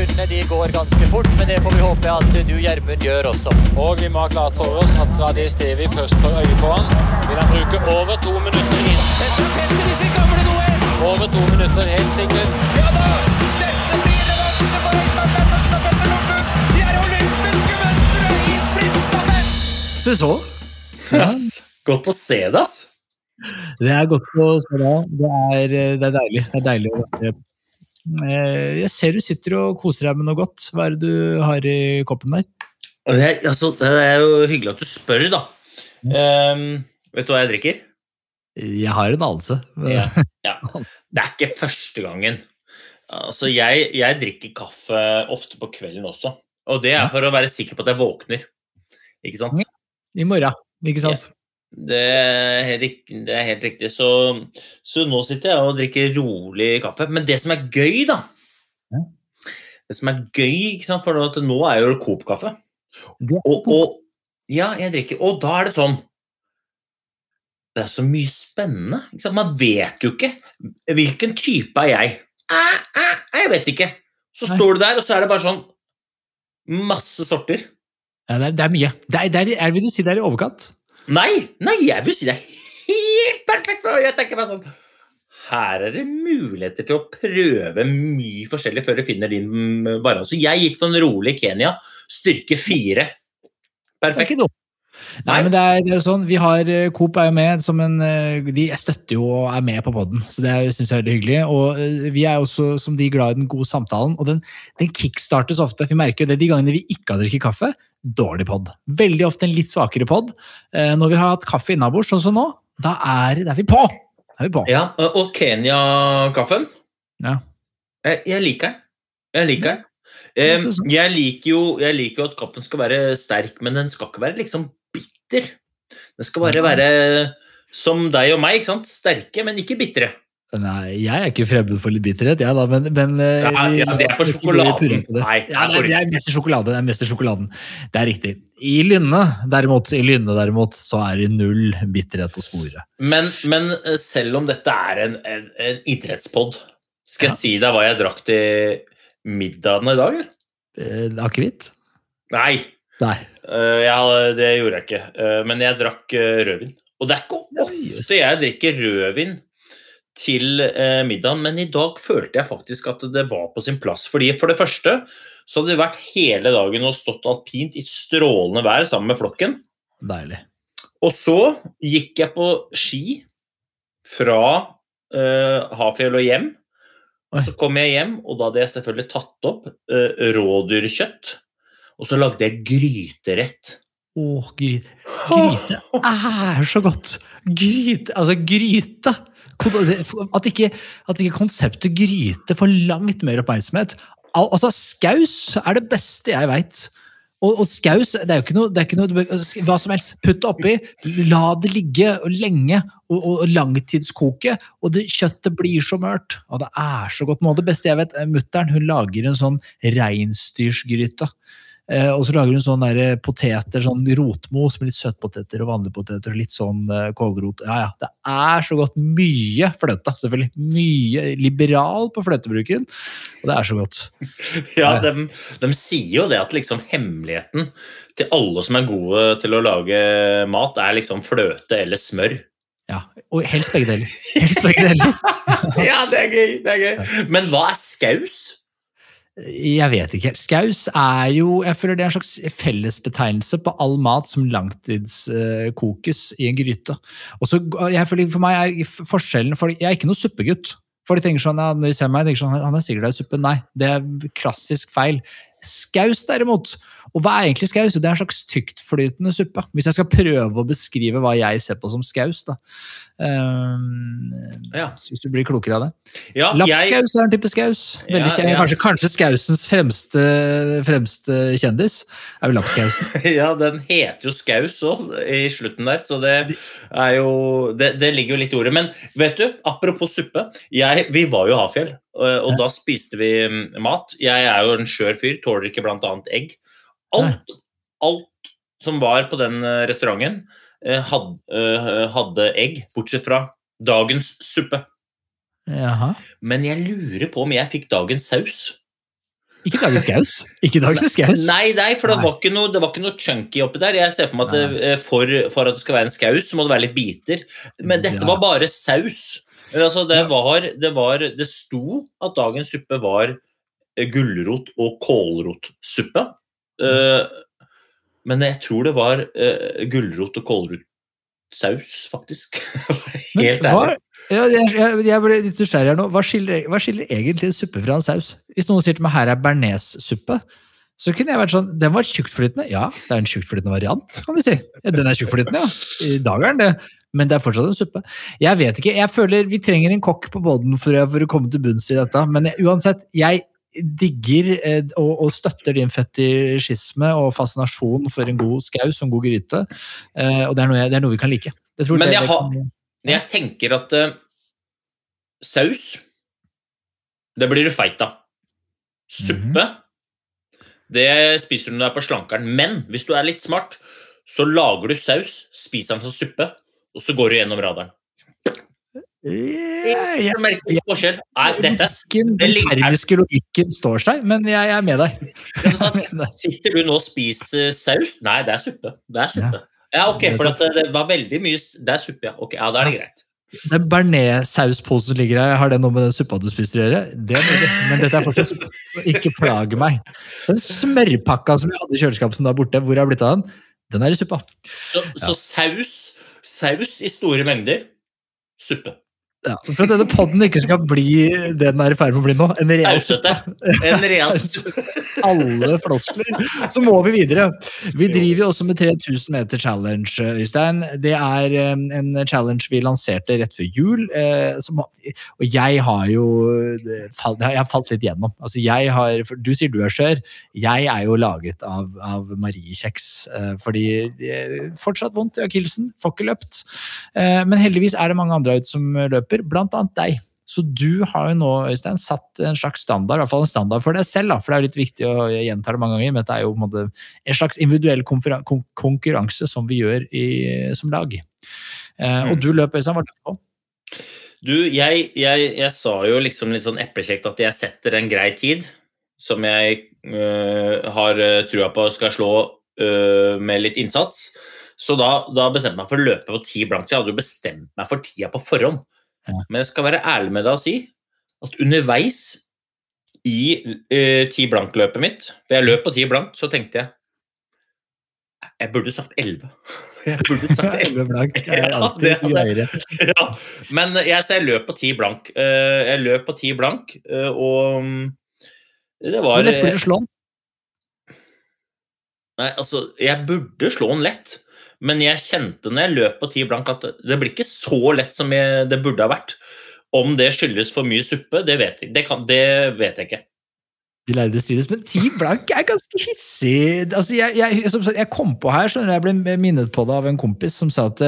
Sekundene de går ganske fort, men det får vi håpe at du, Gjermund, gjør også. Og vi må ha klart for oss at fra det stedet vi først får øye på han, vil han bruke over to minutter inn. Over to minutter, helt sikkert. Ja da! Se så. Godt å se det, ass. Det er godt å se deg. Det er, det er deilig. Det er deilig å være Eh, Jeg ser du sitter og koser deg med noe godt. Hva er det du har i koppen der? Det er, altså, det er jo hyggelig at du spør, da. Um, vet du hva jeg drikker? Jeg har en anelse. Ja. ja. Det er ikke første gangen. Altså, jeg, jeg drikker kaffe ofte på kvelden også. Og det er for å være sikker på at jeg våkner. Ikke sant? I morgen, ikke sant? Det er helt, det er helt riktig. Så, så nå sitter jeg og drikker rolig kaffe. Men det som er gøy, da Ja. Det som er gøy, for nå er jo Coop-kaffe. Og, og, ja, jeg drikker. Og da er det sånn Det er så mye spennende. Man vet jo ikke hvilken type er jeg. Æ, æ, jeg vet ikke. Så står du der, og så er det bare sånn masse sorter. Ja, det, er, det er mye. Det er, det er, vil du si det er i overkant? Nei, nei, jeg vil si det er helt perfekt. for Jeg tenker meg sånn Her er det muligheter til å prøve mye forskjellig før du finner din variant. Så jeg gikk for en rolig Kenya. Styrke fire. Er Perfekt. Nei, men det er, det er jo sånn, vi har, eh, Coop er jo med som en eh, De støtter jo og er med på podden, så det syns jeg er veldig hyggelig. Og eh, vi er også som de glad i den gode samtalen, og den, den kickstartes ofte. Vi merker jo det de gangene vi ikke har drukket kaffe. Dårlig pod. Veldig ofte en litt svakere pod. Når vi har hatt kaffe innabords, sånn som nå, da er, da er vi på! Da er vi på. Ja, og Kenya-kaffen Ja. jeg, jeg liker den. Jeg liker den. Jeg liker jo jeg liker jo at kaffen skal være sterk, men den skal ikke være liksom bitter. Den skal bare være som deg og meg, ikke sant? Sterke, men ikke bitre. Nei, jeg er ikke fremmed for litt bitterhet, jeg da, men, men eh, Ja, ja, det er for sjokoladen. det. Nei, ja, det er det, mest sjokolade. Det er mest sjokoladen. Det er riktig. I Lynne, derimot, i Lynne, derimot, så er det null bitterhet å spore. Men, men eh, selv om dette er en, en, en idrettspod, skal jeg si deg hva jeg drakk til middagen i dag? Eh, Akevitt? Nei, Nei. Eh, jeg, det gjorde jeg ikke. Eh, men jeg drakk eh, rødvin. Og det er ikke ofte jeg drikker rødvin til middagen, men i dag følte jeg faktisk at det var på sin plass. Fordi For det første så hadde det vært hele dagen og stått alpint i strålende vær sammen med flokken. Deilig. Og så gikk jeg på ski fra uh, Hafjell og hjem. Og Så kom jeg hjem, og da hadde jeg selvfølgelig tatt opp uh, rådyrkjøtt. Og så lagde jeg gryterett. Åh, gryte. Gryte er så godt! Gryte, altså gryte! At ikke, at ikke konseptet gryte får langt mer oppmerksomhet. Al altså, skaus er det beste jeg veit. Og, og skaus det er jo ikke noe, ikke noe du Hva som helst. Putt det oppi, la det ligge lenge og, og, og langtidskoke. Og det, kjøttet blir så mørt. Og det er så godt. Noe av det beste jeg vet, mutter'n hun lager en sånn reinsdyrsgryte. Eh, og så lager hun sånn der eh, poteter, sånn rotmos med litt søtpoteter og vanlige poteter og litt sånn eh, kålrot. Ja, ja, det er så godt. Mye fløte, selvfølgelig. Mye liberal på fløtebruken, og det er så godt. Ja, de, de sier jo det at liksom hemmeligheten til alle som er gode til å lage mat, er liksom fløte eller smør. Ja, og helst begge deler. Helst begge deler. ja, det er gøy! det er gøy. Men hva er skaus? Jeg vet ikke helt. Skaus er jo Jeg føler det er en slags fellesbetegnelse på all mat som langtidskokes i en gryte. Og så, jeg føler For meg er forskjellen for, Jeg er ikke noe suppegutt. For de tenker sånn, ja, når de ser meg, tenker sånn, han er sikkert der i suppe. Nei, det er klassisk feil. Skaus, derimot. Og hva er egentlig skaus? Det er en slags tyktflytende suppe. Hvis jeg skal prøve å beskrive hva jeg ser på som skaus, da. Um, Ja. Hvis du blir klokere av det. Ja, jeg, er en type skaus. Ja. Kanskje, kanskje skausens fremste, fremste kjendis er jo lapskausen. ja, den heter jo skaus òg i slutten der, så det er jo det, det ligger jo litt i ordet. Men vet du, apropos suppe. Jeg, vi var jo Hafjell, og, og da spiste vi mm, mat. Jeg er jo en skjør fyr, tåler ikke bl.a. egg. Alt, alt som var på den eh, restauranten, hadde, eh, hadde egg, bortsett fra dagens suppe. Jaha. Men jeg lurer på om jeg fikk dagens saus. Ikke dagens gaus? Ikke dagens gaus? Nei, nei, for det var, noe, det var ikke noe chunky oppi der. Jeg ser på meg at det, eh, for, for at det skal være en skaus, så må det være litt biter. Men dette var bare saus. Men Altså, det, var, det, var, det sto at dagens suppe var eh, gulrot- og kålrotsuppe. Eh, men jeg tror det var uh, gulrot- og kålrotsaus, faktisk. Helt ærlig. ja, jeg, jeg ble litt nysgjerrig her nå. Hva skiller, hva skiller egentlig en suppe fra en saus? Hvis noen sier til meg her er bearnéssuppe, så kunne jeg vært sånn Den var tjuktflytende. Ja, det er en tjuktflytende variant, kan du si. Ja, den er tjuktflytende, ja. I dag er den det. Men det er fortsatt en suppe. Jeg vet ikke, jeg føler Vi trenger en kokk på båten for, for å komme til bunns i dette. Men jeg, uansett, jeg digger eh, og, og støtter din fetisjisme og fascinasjon for en god skaus og en god gryte. Eh, og det er, jeg, det er noe vi kan like. Jeg tror Men jeg har- Jeg tenker at uh, saus Det blir du feit av. Suppe Det spiser du når du er på slankeren. Men hvis du er litt smart, så lager du saus, spiser den som suppe, og så går du gjennom radaren. Yeah, yeah, merker ikke forskjell. Nei, dette er Den ligger- termiske logikken står seg, men jeg, jeg er med deg. Er. Sitter du nå og spiser saus? Nei, det er suppe. Det er suppe. Ja, ok, for at det, det var veldig mye Det er suppe, ja. Ok, ja, da er det greit. Den bearnéssausposen som ligger her, har det noe med den suppa du spiser å gjøre? Det er men dette er fortsatt suppe. Ikke plage meg. Den smørpakka som jeg hadde i kjøleskapet som er borte, hvor har det blitt av den? Den er i suppa. Så, så saus, saus i store mengder, suppe. Ja, for at denne podden ikke skal bli det den er i ferd med å bli nå, en real suppe. En real alle floskler, så må vi videre. Vi driver jo også med 3000 meter challenge, Øystein. Det er eh, en challenge vi lanserte rett før jul. eh, og jeg har jo eh, jeg har falt litt gjennom. Altså jeg har, du sier du er skjør. Jeg er jo laget av, av Marie-kjeks. Fordi er fortsatt vondt i akillesen, får ikke løpt. Eh, Men heldigvis er det mange andre ute som løper, blant annet deg. Så du har jo nå Øystein, satt en slags standard, i hvert fall en standard for deg selv. Da, for det er jo litt viktig å gjenta det mange ganger, men dette er jo en, måte en slags individuell konkurranse som vi gjør i, som lag. Eh, og Mm. du løp, Øystein, hva løp du på? Du, jeg, jeg, jeg sa jo liksom litt sånn eplekjekt at jeg setter en grei tid, som jeg øh, har øh, trua på skal slå øh, med litt innsats. Så da, da bestemte jeg meg for å løpe på ti blankt. Jeg hadde jo bestemt meg for tida på forhånd. Ja. Men jeg skal være ærlig med deg og si at underveis i øh, ti blank-løpet mitt, for jeg løp på ti blankt, så tenkte jeg jeg burde sagt elleve. Jeg burde sagt elleve. Elleve blank. Det er Ja, alltid det hadde- ja, men jeg, så jeg løp på ti blank. Eh, Jeg løp på ti blank, eh, og mm, det var Hvor lett blir det slå den? Nei, altså, jeg burde slå den lett, men jeg kjente når jeg løp på ti blank at det blir ikke så lett som jeg, det burde ha vært. Om det skyldes for mye suppe, det vet jeg, det kan, det vet jeg ikke. De lærde strides, men ti blank er ganske hissig. Altså, jeg, jeg, som jeg kom på her, skjønner jeg ble minnet på det av en kompis som sa at,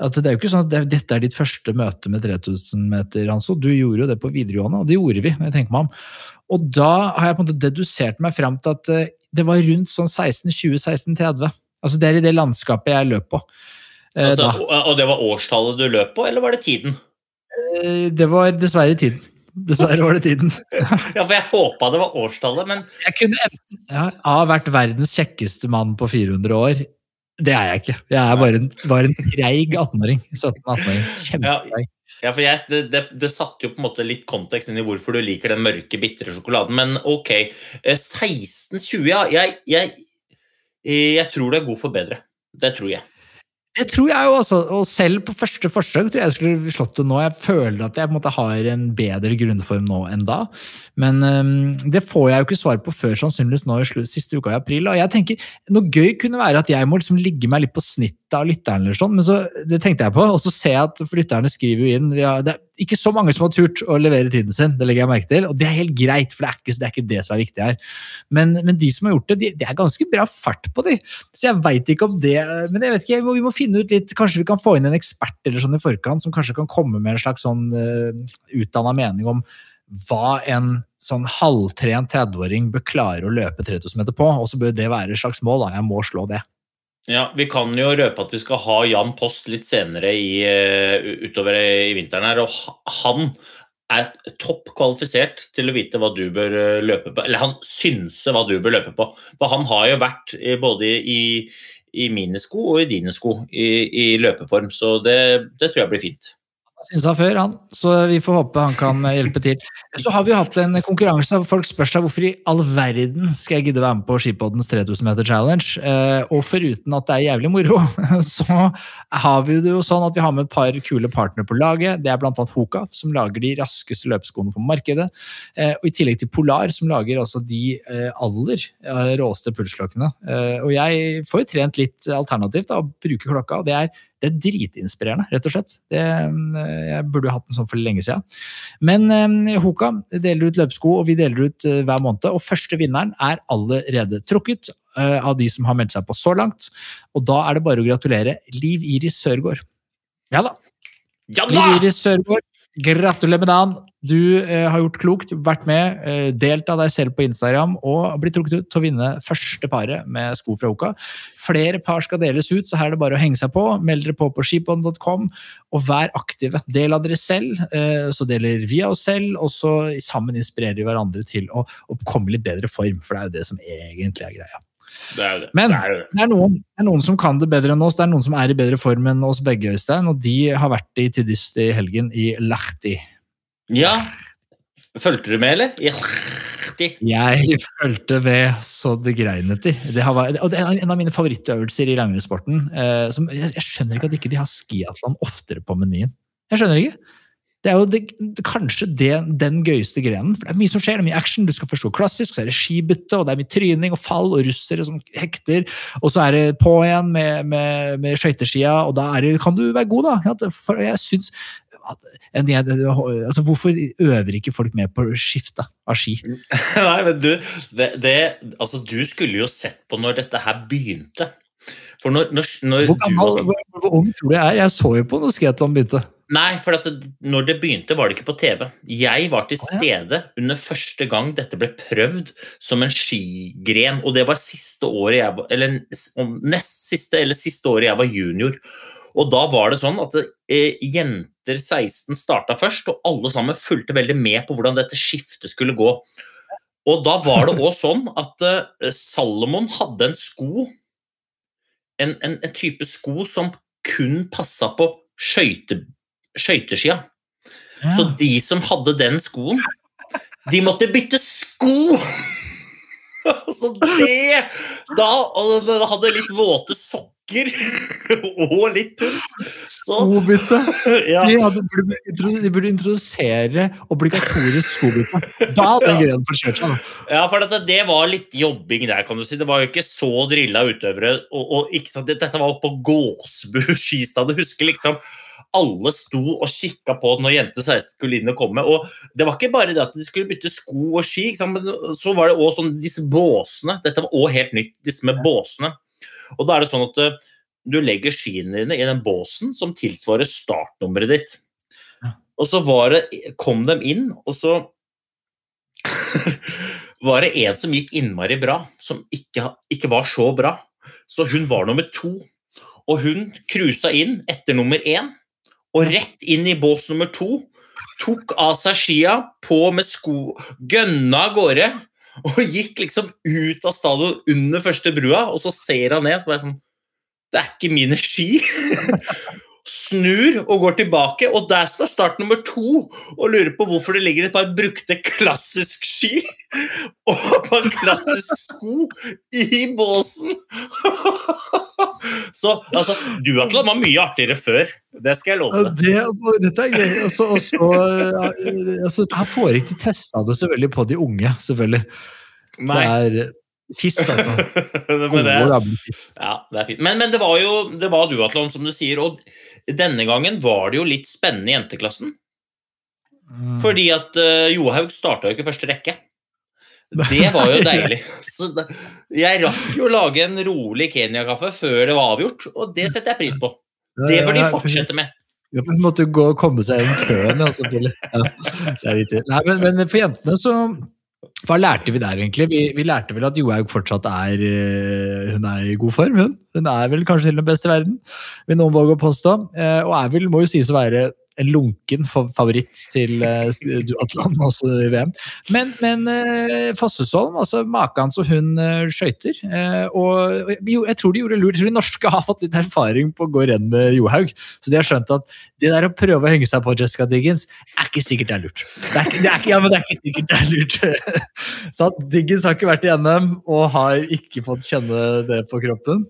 at det er jo ikke sånn at det, dette er ditt første møte med 3000 meter, Hanso. Du gjorde jo det på videregående, og det gjorde vi. jeg tenker meg om. Og da har jeg på en måte dedusert meg fram til at eh, det var rundt sånn 16-20-16-30. Altså Det er i det landskapet jeg løp på. eh, Altså, og, det var årstallet du løp på, eller var det tiden? Eh, Det var dessverre tiden. Dessverre var det tiden. Ja, for jeg håpa det var årstallet, men Jeg kunne enten ja, ha vært verdens kjekkeste mann på 400 år, Det er jeg ikke. Jeg er bare en, bare en treig 18-åring. 17-18-åring. Kjempetreig. Ja, for jeg, det, det, det satte jo på en måte litt kontekst inn i hvorfor du liker den mørke, bitre sjokoladen. Men ok, eh, 16-20 ja, jeg, jeg, jeg tror det er god for bedre. Det tror jeg. Det tror jeg jo også, og selv på første forsøk tror jeg jeg skulle slått det nå. Jeg føler at jeg på en måte har en bedre grunnform nå enn da. Men um, det får jeg jo ikke svar på før sannsynligvis nå i slutt, siste uka i april. Og jeg tenker, Noe gøy kunne være at jeg må liksom ligge meg litt på snittet av lytterne, eller sånn, men så, det tenkte jeg på. Og så ser jeg at for lytterne skriver jo inn har, Det er ikke så mange som har turt å levere tiden sin, det legger jeg merke til. Og det er helt greit, for det er ikke det, er ikke det som er viktig her. Men, men de som har gjort det, de, det er ganske bra fart på de. Så jeg veit ikke om det Men jeg vet ikke, vi må, finne ut litt Kanskje vi kan få inn en ekspert eller sånn i forkant som kanskje kan komme med en slags sånn uh, utdanna mening om hva en sånn halvtrent 30-åring bør klare å løpe 3000 meter på. Og så bør det være et slags mål. da, Jeg må slå det. Ja, Vi kan jo røpe at vi skal ha Jan Post litt senere i, uh, utover i vinteren. her, og Han er topp kvalifisert til å vite hva du bør uh, løpe på. Eller han synser hva du bør løpe på. For han har jo vært både i, i mine sko og i dine sko i, i løpeform, så det, det tror jeg blir fint. Syns han før, han. Så vi får håpe han kan eh, hjelpe til. Så har vi hatt en konkurranse. Folk spør seg hvorfor i all verden skal jeg gidde være med på Skipoddens 3000 meter challenge. Eh, og foruten at det er jævlig moro, så har vi det jo sånn at vi har med et par kule partnere på laget. Det er blant annet Hoka, som lager de raskeste løpeskoene på markedet. Eh, og i tillegg til Polar, som lager altså de aller råeste pulsklokkene. Og jeg får jo trent litt alternativt da, å bruke klokka. og det er det er dritinspirerende, rett og slett. Det, jeg burde hatt den sånn for lenge siden. Men eh, Hoka deler ut løpesko, og vi deler ut eh, hver måned. Og første vinneren er allerede trukket eh, av de som har meldt seg på så langt. Og da er det bare å gratulere Liv Iris Sørgaard. Ja da. Ja da! Liv Iris Sørgaard, gratulerer med dagen! Du eh, har gjort klokt, vært med, eh, delt av deg selv på Instagram og blitt trukket ut til å vinne første paret med sko fra Oka. Flere par skal deles ut, så her er det bare å henge seg på. Meld dere på på skipon.com, og vær aktive. Del av dere selv, eh, så deler vi av oss selv, og så sammen inspirerer vi hverandre til å, å komme litt bedre form, for det er jo det som egentlig er greia. Det er det. Men det er det. er, noen, det er noen som kan det bedre enn oss. Det er noen som er i bedre form enn oss begge, Øystein. Og de har vært i Tydyst i helgen i Lahti. Ja. Fulgte du med, eller? Ja. Jeg fulgte ved så det grein etter. Det, har, vært- og det er en av mine favorittøvelser i langrennssporten. Eh, jeg, jeg skjønner ikke at ikke de har skiatlan oftere på menyen. Jeg skjønner ikke. Det er jo det, kanskje det, den gøyeste grenen. For det er mye som skjer, det er mye action. Du skal forstå klassisk, så er det skibytte, og det er mye tryning og fall, og russere som hekter. Og så er det på igjen med, med, med skøyteskia, og da det, kan du være god, da. For jeg syns altså, Hvorfor øver ikke folk med på skifte av ski? Nei, men du, det, det, altså, du skulle jo sett på når dette her begynte. For når, når, når Hvor, gammel, du, hvor, hvor ung tror du jeg er? Jeg så jo på når skiathlon begynte. Nei, for at det, når det begynte, var det ikke på TV. Jeg var til stede under første gang dette ble prøvd som en skigren. Og det var siste året jeg var, eller nest siste eller siste året jeg var junior. Og da var det sånn at eh, jenter 16 starta først, og alle sammen fulgte veldig med på hvordan dette skiftet skulle gå. Og da var det òg sånn at eh, Salomon hadde en sko, en, en, en type sko som kun passa på skøyte, skøyteskia. Så de som hadde den skoen, de måtte bytte sko! Så det Da og da hadde litt våte sokker og litt puls. Skobytte! ja. De, de burde introdusere obligatorisk skobytte. Da hadde den greia fått kjørt seg. Ja, for dette, det var litt jobbing der, kan du si. Det var jo ikke så drilla utøvere. Og, og sant, Dette var oppe på Gåsbu skistad. Jeg husker liksom alle sto og kikka på når jente 16 skulle inn og komme. Og det var ikke bare det at de skulle bytte sko og ski, men så var det også sånn disse båsene. Dette var også helt nytt, disse med båsene. Og da er det sånn at eh, du legger skiene dine i den båsen som tilsvarer startnummeret ditt. Og så var det, kom de inn, og så var det en som gikk innmari bra, som ikke, ikke var så bra. Så hun var nummer to. Og hun cruisa inn etter nummer én, og rett inn i bås nummer to. Tok av seg skia, på med sko, gønna av gårde. Og gikk liksom ut av stadion under første brua, og så ser han ned. Så bare sånn det er ikke mine ski. Snur og går tilbake, og der står start nummer to og lurer på hvorfor det ligger et par brukte klassisk ski og et en klassisk sko i båsen. Så altså, duatlon var mye artigere før. Det skal jeg love deg. det, dette er gøy. Altså, så, og så, ja, altså, her får ikke testa det selvfølgelig på de unge, selvfølgelig. Nei, Det er fiss, altså. men det, ja, det er fint. Men, men det var jo det var duatlon, som du sier. Og denne gangen var det jo litt spennende i jenteklassen. Mm. Fordi at uh, Johaug starta jo ikke første rekke. Det var jo deilig. Så da, jeg rakk jo å lage en rolig Kenya-kaffe før det var avgjort, og det setter jeg pris på. Det bør de fortsette med. Ja, for måtte gå og komme seg gjennom køen. Altså. Ja, det er riktig. Nei, men, men for jentene så Hva lærte vi der, egentlig? Vi, vi lærte vel at Johaug fortsatt er eh, Hun er i god form, hun. Hun er vel kanskje til den beste i verden, vil noen våge å påstå. Eh, Og er vel, må jo sies å være en lunken favoritt til eh, duatlon, i VM. Men, men eh, Fossesholm, altså maken som hun uh, skøyter. eh, og jeg tror de gjorde lurt. Jeg tror de norske har fått litt erfaring på å gå renn med Johaug. Så de har skjønt at det der å prøve å henge seg på Jessica Diggins er ikke sikkert det er lurt. Det er ikke, det er ikke, ja, men det er ikke sikkert det er lurt. Så at Diggins har ikke vært i NM og har ikke fått kjenne det på kroppen.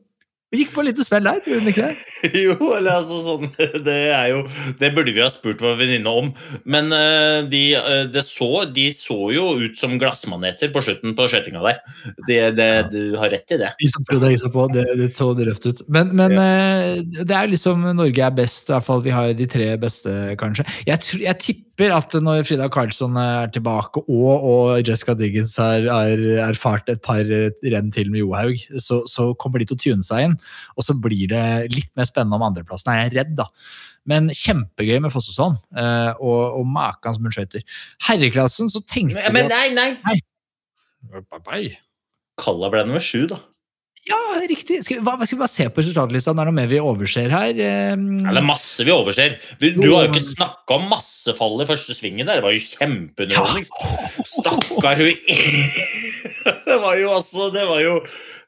Vi gikk på et lite smell der, gjorde hun ikke det? Jo, eller altså sånn Det er jo Det burde vi ha spurt vår venninne om. Men uh, de, uh, det så, de så jo ut som glassmaneter på slutten på skøytinga der. Det, det, du har rett i det. De som prøvde å seg på, det, det så røft ut. Men, men eh, det er liksom Norge er best, i hvert fall vi har de tre beste, kanskje. Jeg, jeg tipper at når Frida Karlsson er tilbake, og, og Jessica Diggins har, har erfart et par renn til med Johaug, så, så kommer de til å tune seg inn. Og så blir det litt mer spennende om andreplassen, er jeg redd, da. Men kjempegøy med Fossesholm, eh, og, og maken som hun skøyter. Herreklassen så tenkte Men, men nei, nei! vi Kalla ble nummer sju, da. Ja, er riktig. Skal vi, hva, skal vi bare se på resultatlista? Er det noe mer vi overser her? Det er masse vi overser. Du, du har jo ikke snakka om massefall i første svingen der. Det var jo kjempeunderholdning. Stakkar hun Det var jo altså Det var jo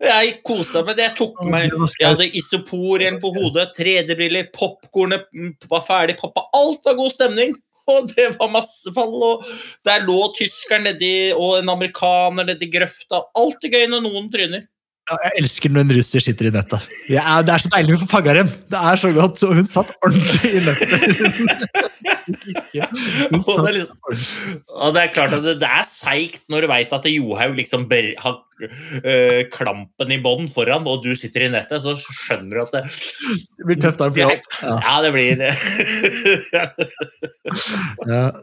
Jeg kosa meg. det. Jeg tok meg Jeg hadde isopor igjen på hodet, 3D-briller, popkornet var ferdig, poppa. Alt var god stemning. Og det var massefall, og der lå tyskeren nedi, og en amerikaner nedi grøfta. Alltid gøy når noen tryner. Ja, jeg elsker når en russer sitter i nettet. Ja, det er så deilig å få fanga dem! Det er så godt. Og hun satt ordentlig i nettet. Hun Og det, er liksom, og det er klart at det, det er seigt når du veit at Johaug liksom ber, har øh, klampen i bånn foran, og du sitter i nettet, så skjønner du at det Det blir tøft der på Ja, jobb. Ja. ja det blir Ja.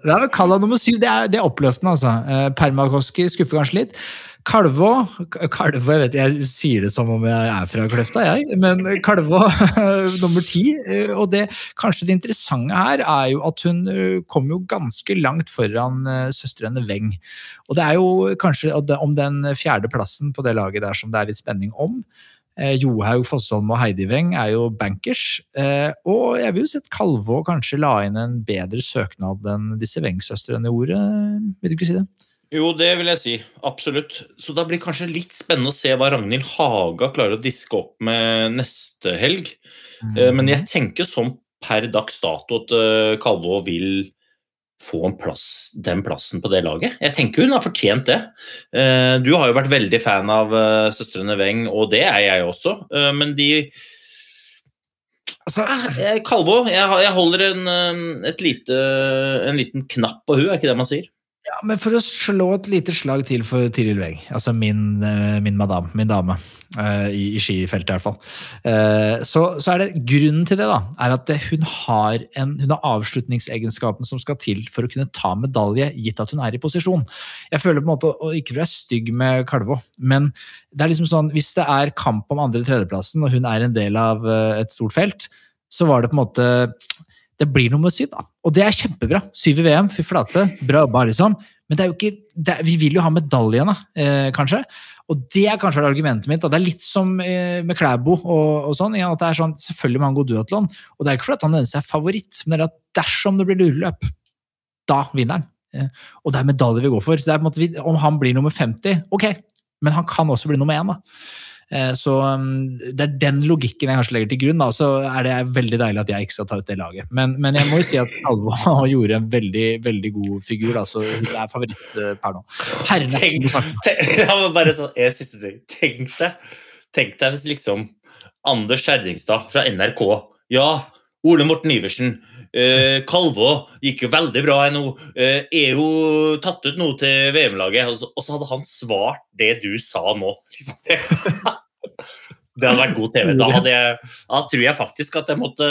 Det er vel Kalla nummer syv. Det er, det er oppløftende, altså. Eh, Permakoski skuffer kanskje litt. Kalvå Kalvå, jeg vet jeg sier det som om jeg er fra Kløfta, jeg. Men Kalvå nummer ti. eh, Og det kanskje det interessante her er jo at hun eh, kom jo ganske langt foran eh, søstrene Weng. Og det er jo kanskje om den fjerde plassen på det laget der som det er litt spenning om. Johaug, Fossholm og Heidi Weng er jo bankers. Og jeg vil jo si at Kalvå kanskje la inn en bedre søknad enn disse Weng-søstrene gjorde. Vil du ikke si det? Jo, det vil jeg si. Absolutt. Så da blir det kanskje litt spennende å se hva Ragnhild Haga klarer å diske opp med neste helg. Mm. Men jeg tenker sånn per dags dato at eh, Kalvå vil få en plass, den plassen på det laget. Jeg tenker hun har fortjent det. Eh, Du har jo vært veldig fan av søstrene Weng, og det er jeg også. Men de Altså, Eh, Kalvå, jeg, holder en, et lite, en liten knapp på hun, er ikke det man sier? Ja, men for å slå et lite slag til for Tiril Weng, altså min, eh, min madame, min dame, eh, i, i skifeltet i hvert fall, eh, så, så er det grunnen til det da, er at hun, har en, hun har avslutningsegenskapen som skal til for å kunne ta medalje, gitt at hun er i posisjon. Jeg føler på en måte, og ikke for å være stygg med Kalvå, men det er liksom sånn, hvis det er kamp om andre- tredjeplassen, og hun er en del av et stort felt, så var det på en måte det blir nummer syv, da. Og det er kjempebra. Syv i VM, fy flate. Bra jobba, liksom. Men det er jo ikke, er, vi vil jo ha medaljene, eh, kanskje. Og det er kanskje argumentet mitt. Da. Det er litt som eh, med Klæbo og, og sånn. At det er sånn, Selvfølgelig må han gå duatlon. Og det er ikke fordi han nødvendigvis seg favoritt, men det er at dersom det blir lureløp, da vinner han. Eh, og det er medalje vi går for. Så det er på en måte, Om han blir nummer 50, ok, men han kan også bli nummer én. da. Eh, Så um, det er den logikken jeg kanskje legger til grunn. Da. Så er det veldig deilig at jeg ikke skal ta ut det laget. Men, men jeg må jo si at Alva gjorde en veldig veldig god figur. Da. Så hun er favoritt per nå. Herrene Tenk-. Tenk- Ja, bare sånn, jeg siste ting. Tenk deg, tenk deg hvis liksom Anders Skjerdingstad fra NRK Ja, Ole Morten Iversen. Eh, Kalvå gikk jo veldig bra ennå. Eh, er jo tatt ut nå til VM-laget. Og, så- og så hadde han svart det du sa nå. Det, hadde vært god TV. Da, jeg, da tror jeg faktisk at jeg måtte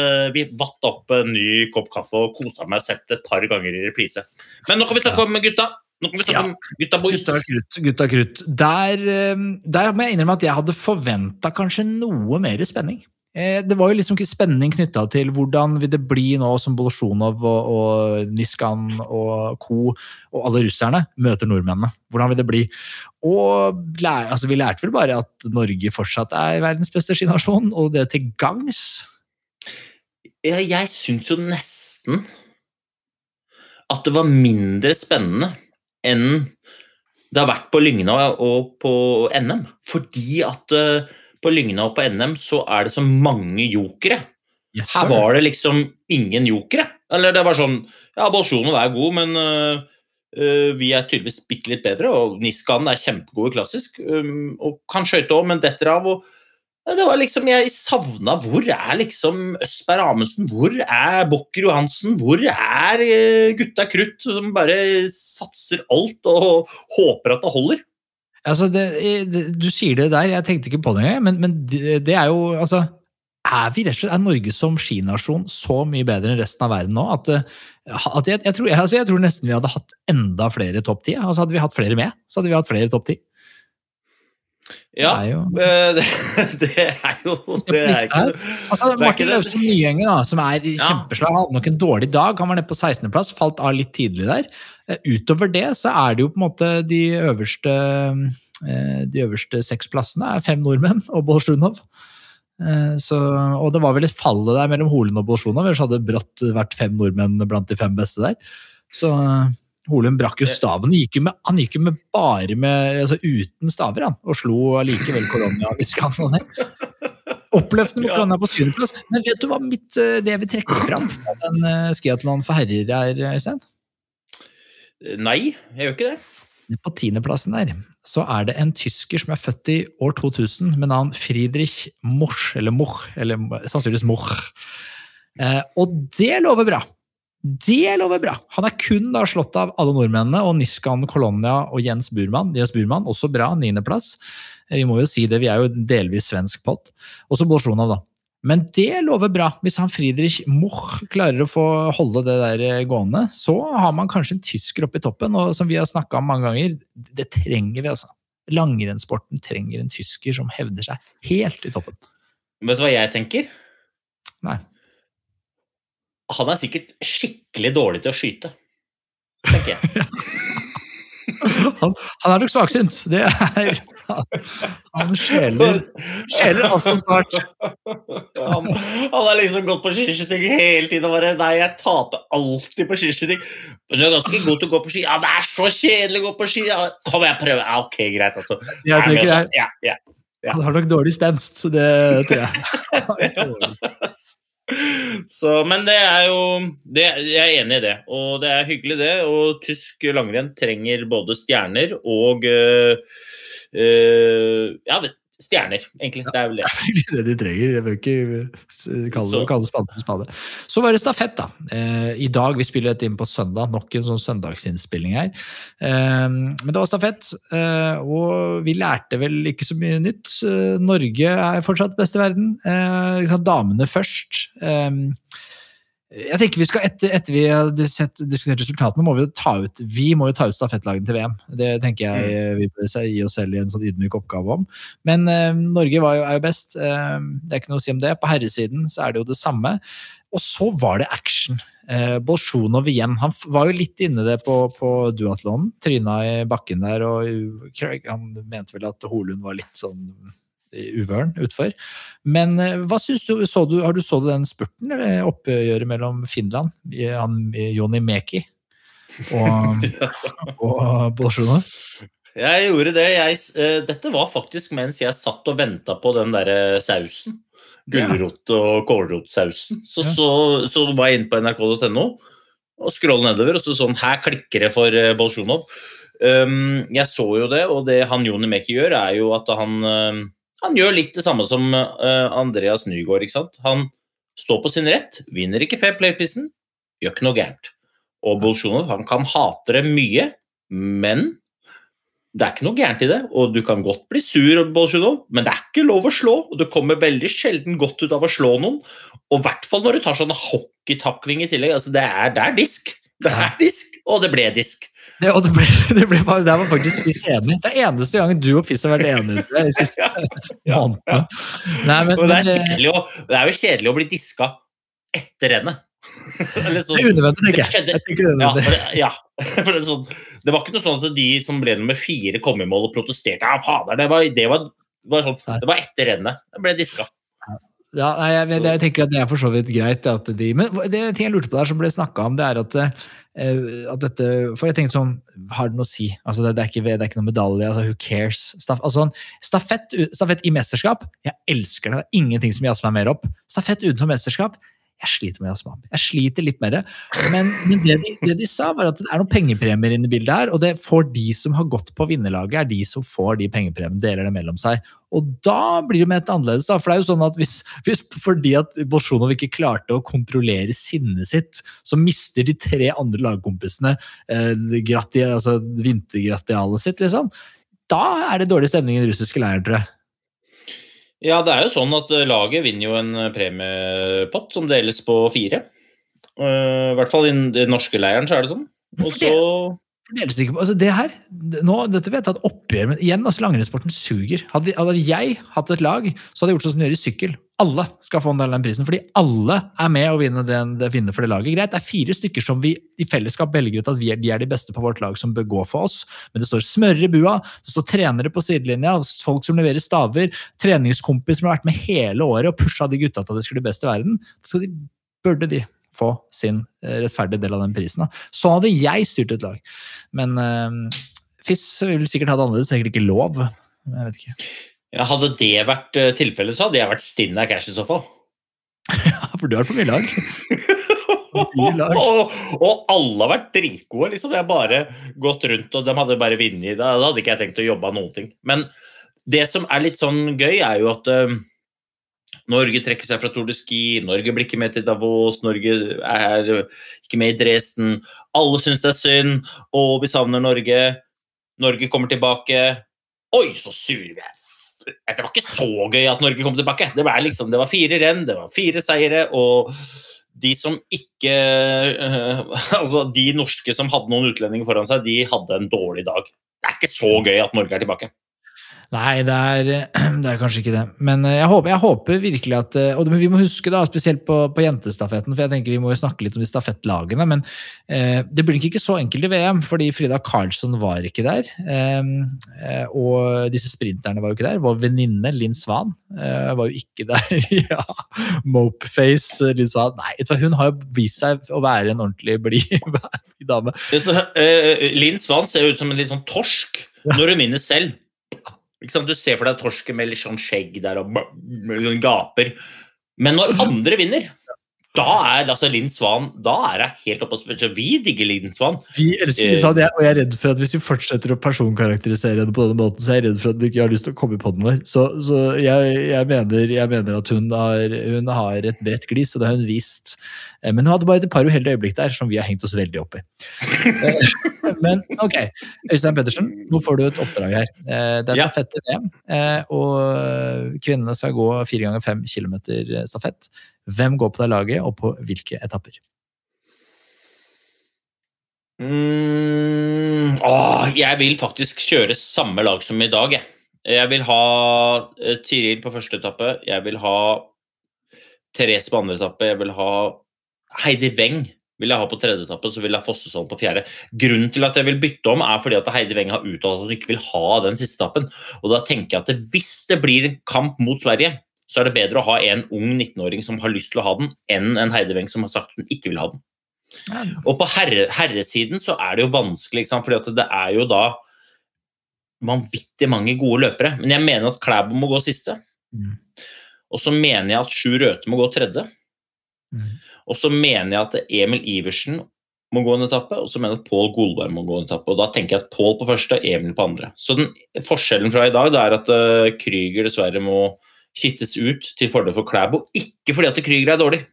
vatte opp en ny kopp kaffe og kosa meg og sett et par ganger i reprise. Men nå kan vi snakke om gutta. Nå kan vi snakke Ja. om gutta boys. Gutta krutt. Gutta krutt. Der, eh, der må jeg innrømme at jeg hadde forventa kanskje noe mer spenning. Eh, Det var jo liksom spenning knytta til hvordan vil det bli nå som Bolosjunov og, og Niskan og co. og alle russerne møter nordmennene. Hvordan vil det bli? Og altså, vi lærte vel bare at Norge fortsatt er verdens beste skinasjon, og det til gangs. Jeg syns jo nesten at det var mindre spennende enn det har vært på Lygna og på NM. Fordi at eh, på Lygna og på NM så er det så mange jokere. Yes, Her var det liksom ingen jokere. Eller det var sånn Ja, Bolsjunov er god, men uh, uh, vi er tydeligvis bitte litt bedre. Og Niskanen er kjempegod i klassisk um, og kan skøyte òg, men detter av. og det var liksom, Jeg savna Hvor er liksom Østberg Amundsen? Hvor er Bokker Johansen? Hvor er øh, gutta krutt som bare satser alt og håper at det holder? Altså, det, det, du sier det der, jeg tenkte ikke på det engang, men, men det, det er jo altså er vi rett og slett, er Norge som skinasjon så mye bedre enn resten av verden nå at, eh, at jeg, jeg, tror, altså jeg tror nesten vi hadde hatt enda flere topp ti. Altså hadde vi hatt flere med, så hadde vi hatt flere topp ti. Ja, Det er jo- øh, det, det er jo Det er ikke Altså, er Martin. Løvsen Nyenge, da, som er i kjempeslag, hadde nok en dårlig dag. Han var nede på 16.-plass, falt av litt tidlig der. Eh, Utover det så er det jo på en måte de øverste eh, de øverste seks plassene er fem nordmenn og Bolsjunov. Eh, Så, og det var vel et fall der mellom Holen og Bolsjunov, ellers hadde det brått vært fem nordmenn blant de fem beste der. Så eh, Holen brakk jo staven. Gikk med, han gikk jo med bare med, altså uten staver, han, og slo allikevel Colonia Niskan ned. Oppløftende mot. Colonia på syvendeplass. Men vet du hva mitt, eh, det jeg vil trekke fram fra den uh, skiatlon for herrer er, Øystein? Nei, jeg gjør ikke det. På tiendeplassen der så er det en tysker som er født i år 2000 med navn Friedrich Mosch, eller Moch, eller sannsynligvis Moch. Eh, og det lover bra! Det lover bra! Han er kun da slått av alle nordmennene og Niskan Kolonia og Jens Burman. Jens Burman, også bra, niendeplass. Eh, Vi må jo si det, vi er jo delvis svensk pott. Også Bolsjunov, da. Men det lover bra. Hvis han Friedrich Moch klarer å få holde det der eh, gående, så har man kanskje en tysker oppe i toppen. Og som vi har snakka om mange ganger, det trenger vi, altså. Langrennssporten trenger en tysker som hevder seg helt i toppen. Vet du hva jeg tenker? Nei. Han er sikkert skikkelig dårlig til å skyte. Tenker jeg. Han, han er nok svaksynt. Det er Han skjeler, skjeler også snart. Han, han har liksom gått på skiskyting hele tiden og bare Nei, jeg taper alltid på skiskyting. Men du er ganske god til å gå på ski. Ja, det er så kjedelig å gå på ski! Ja, kom, jeg prøver. Ja, ok, greit, altså. Jeg Er greit. Ja? Ja, ja. Han har nok dårlig spenst, så det tror jeg. Så, men det er jo det, Jeg er enig i det, og det er hyggelig, det. Og tysk langrenn trenger både stjerner og øh, øh, Ja, stjerner, egentlig. Det er vel det. Det de trenger. Jeg bør ikke kalle, det kalle spade spade. Så var det stafett, da. Eh, I dag, vi spiller dette inn på søndag, nok en sånn søndagsinnspilling her. Eh, men det var stafett, eh, og vi lærte vel ikke så mye nytt. Eh, Norge er fortsatt best i verden. Eh, damene først. Eh, jeg tenker vi skal, etter, etter vi har diskutert resultatene, må vi jo ta ut vi må jo ta ut stafettlagene til VM. Det tenker jeg eh, vi bør gi oss selv i en sånn ydmyk oppgave om. Men eh, Norge var jo, er jo best. Eh, det er ikke noe å si om det. På herresiden så er det jo det samme. Og så var det action. Eh, Bolsjunov igjen. Han var jo litt inne det på, på duatlonen. Tryna i bakken der, og Craig, han mente vel at Holund var litt sånn uvøren utfor. Men eh, hva syns du, så du, har du så du den spurten, eller oppgjøret mellom Finland, han, Joni Meki, og, og Bolsjunov? Jeg gjorde det. Jeg, uh, dette var faktisk mens jeg satt og venta på den derre sausen. Gulrot- og kålrotsausen. Så, Ja. så, så var jeg inne på nrk.no og scrolla nedover, og så sånn Her klikker det for uh, Bolsjunov. Um, jeg så jo det, og det han Joni Meki gjør, er jo at han um, Han gjør litt det samme som uh, Andreas Nygaard, ikke sant. Han står på sin rett, vinner ikke Fair Play-prisen, gjør ikke noe gærent. Og Bolsjunov, han kan hate det mye, men det er ikke noe gærent i det, og du kan godt bli sur, Bolsjunov, men det er ikke lov å slå. og Du kommer veldig sjelden godt ut av å slå noen, og i hvert fall når du tar sånn hockeytakling i tillegg. altså Det er, det er disk. Det er disk, og det ble disk. Det, og det ble, det ble, bare- der var faktisk Fiss enig. Det er eneste gangen du og Fiss har vært enige de siste Ja, månedene. Nei, men, det er, å, det er jo kjedelig å bli diska etter henne. Eller sånn- det er unødvendig, tenker jeg. Ja, for det, ja. Det, sånn, det var ikke noe sånn at de som ble nummer fire, kom i mål og protesterte. Ja, fader, det var, det var, var sånn, det var etter henne. Det ble diska. Ja, nei, jeg, jeg, jeg tenker at det er for så vidt greit. At de, men det ting jeg lurte på der som ble snakka om, det er at, eh, at dette For jeg tenkte sånn, har det noe å si? Altså, det, det, er ikke, det er ikke noe medalje. altså Who cares? Staff, altså, stafett, stafett i mesterskap, jeg elsker det. Det er ingenting som jazzer meg mer opp. Stafett utenfor mesterskap, jeg sliter med opp. Jeg sliter litt med det. Men, men det, de, det de sa, var at det er noen pengepremier inne i bildet her, og det får de som har gått på vinnerlaget, er de som får de pengepremiene, deler det mellom seg. Og da blir det med et annerledes, da. For det er jo sånn at hvis, hvis fordi at Bolsjunov ikke klarte å kontrollere sinnet sitt, så mister de tre andre lagkompisene eh, altså vintergratialet sitt, liksom. Da er det dårlig stemning i den russiske leiren, tror jeg. Ja, det er jo sånn at eh, laget vinner jo en eh, premiepott som deles på fire. Uh, I hvert fall i den norske leiren så er det sånn. Og så altså det her, nå, Dette vet jeg at oppgjør, men igjen, altså langrennssporten suger. Hadde, hadde jeg hatt et lag, så hadde jeg gjort sånn som de gjør i sykkel. Alle skal få en del av den prisen, fordi alle er med å vinne, den, det, vinne for det laget. Greit, det er fire stykker som vi i fellesskap velger ut at vi er, de er de beste på vårt lag som bør gå for oss, men det står smørere i bua, det står trenere på sidelinja, folk som leverer staver, treningskompis som har vært med hele året og pusha de gutta til at de skulle bli best i verden. Så de, burde de få sin eh, rettferdige del av den prisen. Da. Sånn hadde jeg styrt et lag. Men uh, Fiss vil sikkert ha det annerledes, sikkert ikke lov. Jeg vet ikke. ja, Hadde det vært eh, tilfellet, så hadde jeg vært stinn av cash i så fall. Ja, for du har for mye lag. Og, og alle har vært dritgode. liksom. Jeg har bare gått rundt, og de hadde bare vunnet. Da hadde ikke jeg tenkt å jobbe av noen ting. Men det som er litt sånn gøy, er jo at eh, Norge trekker seg fra Tour de Ski, Norge blir ikke med til Davos, Norge er ikke med i Dresden. Alle syns det er synd, og vi savner Norge. Norge kommer tilbake. Oi, så sure vi er! Det var ikke så gøy at Norge kom tilbake. Det var, liksom, det var fire renn, det var fire seire, og de som ikke eh, Altså, de norske som hadde noen utlendinger foran seg, de hadde en dårlig dag. Det er ikke så gøy at Norge er tilbake. Nei, det er, det er kanskje ikke det. Men eh, jeg håper, jeg håper virkelig at eh, Og vi må huske, da, spesielt på, på jentestafetten, for jeg tenker vi må jo snakke litt om de stafettlagene. Men eh, det blir ikke så enkelt i VM, fordi Frida Karlsson var ikke der. Eh, eh, og disse sprinterne var jo ikke der. Vår venninne Linn Svan eh, var jo ikke der. ja, Mopeface eh, Linn Svan. Nei, hun har jo vist seg å være en ordentlig blid dame. Linn Svan ser ut som en litt sånn torsk når hun vinner selv. Du ser for deg torsken med litt sånn skjegg der og gaper. Men når andre vinner, da er altså Linn Svan da er jeg helt oppe og. Vi digger Linn Svan. Vi elsker Linn Svan, og jeg er redd for at hvis vi fortsetter å personkarakterisere henne på denne måten, så er jeg redd for at du ikke har lyst til å komme i poden vår. Så, så jeg, jeg, mener, jeg mener at hun har, hun har et bredt glis, og det har hun vist. Eh, Men hun hadde bare et par uheldige øyeblikk der som vi har hengt oss veldig opp i. Eh, Men ok, Øystein Pedersen, nå får du et oppdrag her. Eh, Det er stafett i VM, og kvinnene skal gå fire ganger fem kilometer stafett. Hvem går på det laget, og på hvilke etapper? Mm, åh, jeg vil faktisk kjøre samme lag som i dag. Jeg, jeg vil ha Tiril på første etappe. Jeg vil ha Therese på andre etappe. Jeg vil ha Heidi Weng vil jeg ha på tredje etappe, så vil jeg Fossesholm på fjerde. Grunnen til at jeg vil bytte om, er fordi at Heidi Weng har uttalt at hun ikke vil ha den siste etappen. Og da tenker jeg at det, hvis det blir en kamp mot Sverige, så er det bedre å ha en ung 19-åring som har lyst til å ha den, enn en Heidi Weng som har sagt hun ikke vil ha den. Og på herre, herresiden så er det jo vanskelig, at det er jo da vanvittig mange gode løpere. Men jeg mener at Klæbo må gå siste. Mm. Og så mener jeg at Sjur Røthe må gå tredje. Og så mener jeg at Emil Iversen må gå en etappe, og så mener jeg at Pål Golberg må gå en etappe. Og da tenker jeg at Pål på første, Emil på andre. Så den forskjellen fra i dag det er at uh, Krüger dessverre må kittes ut til fordel for Klæbo. Ikke fordi at Krüger er dårlig,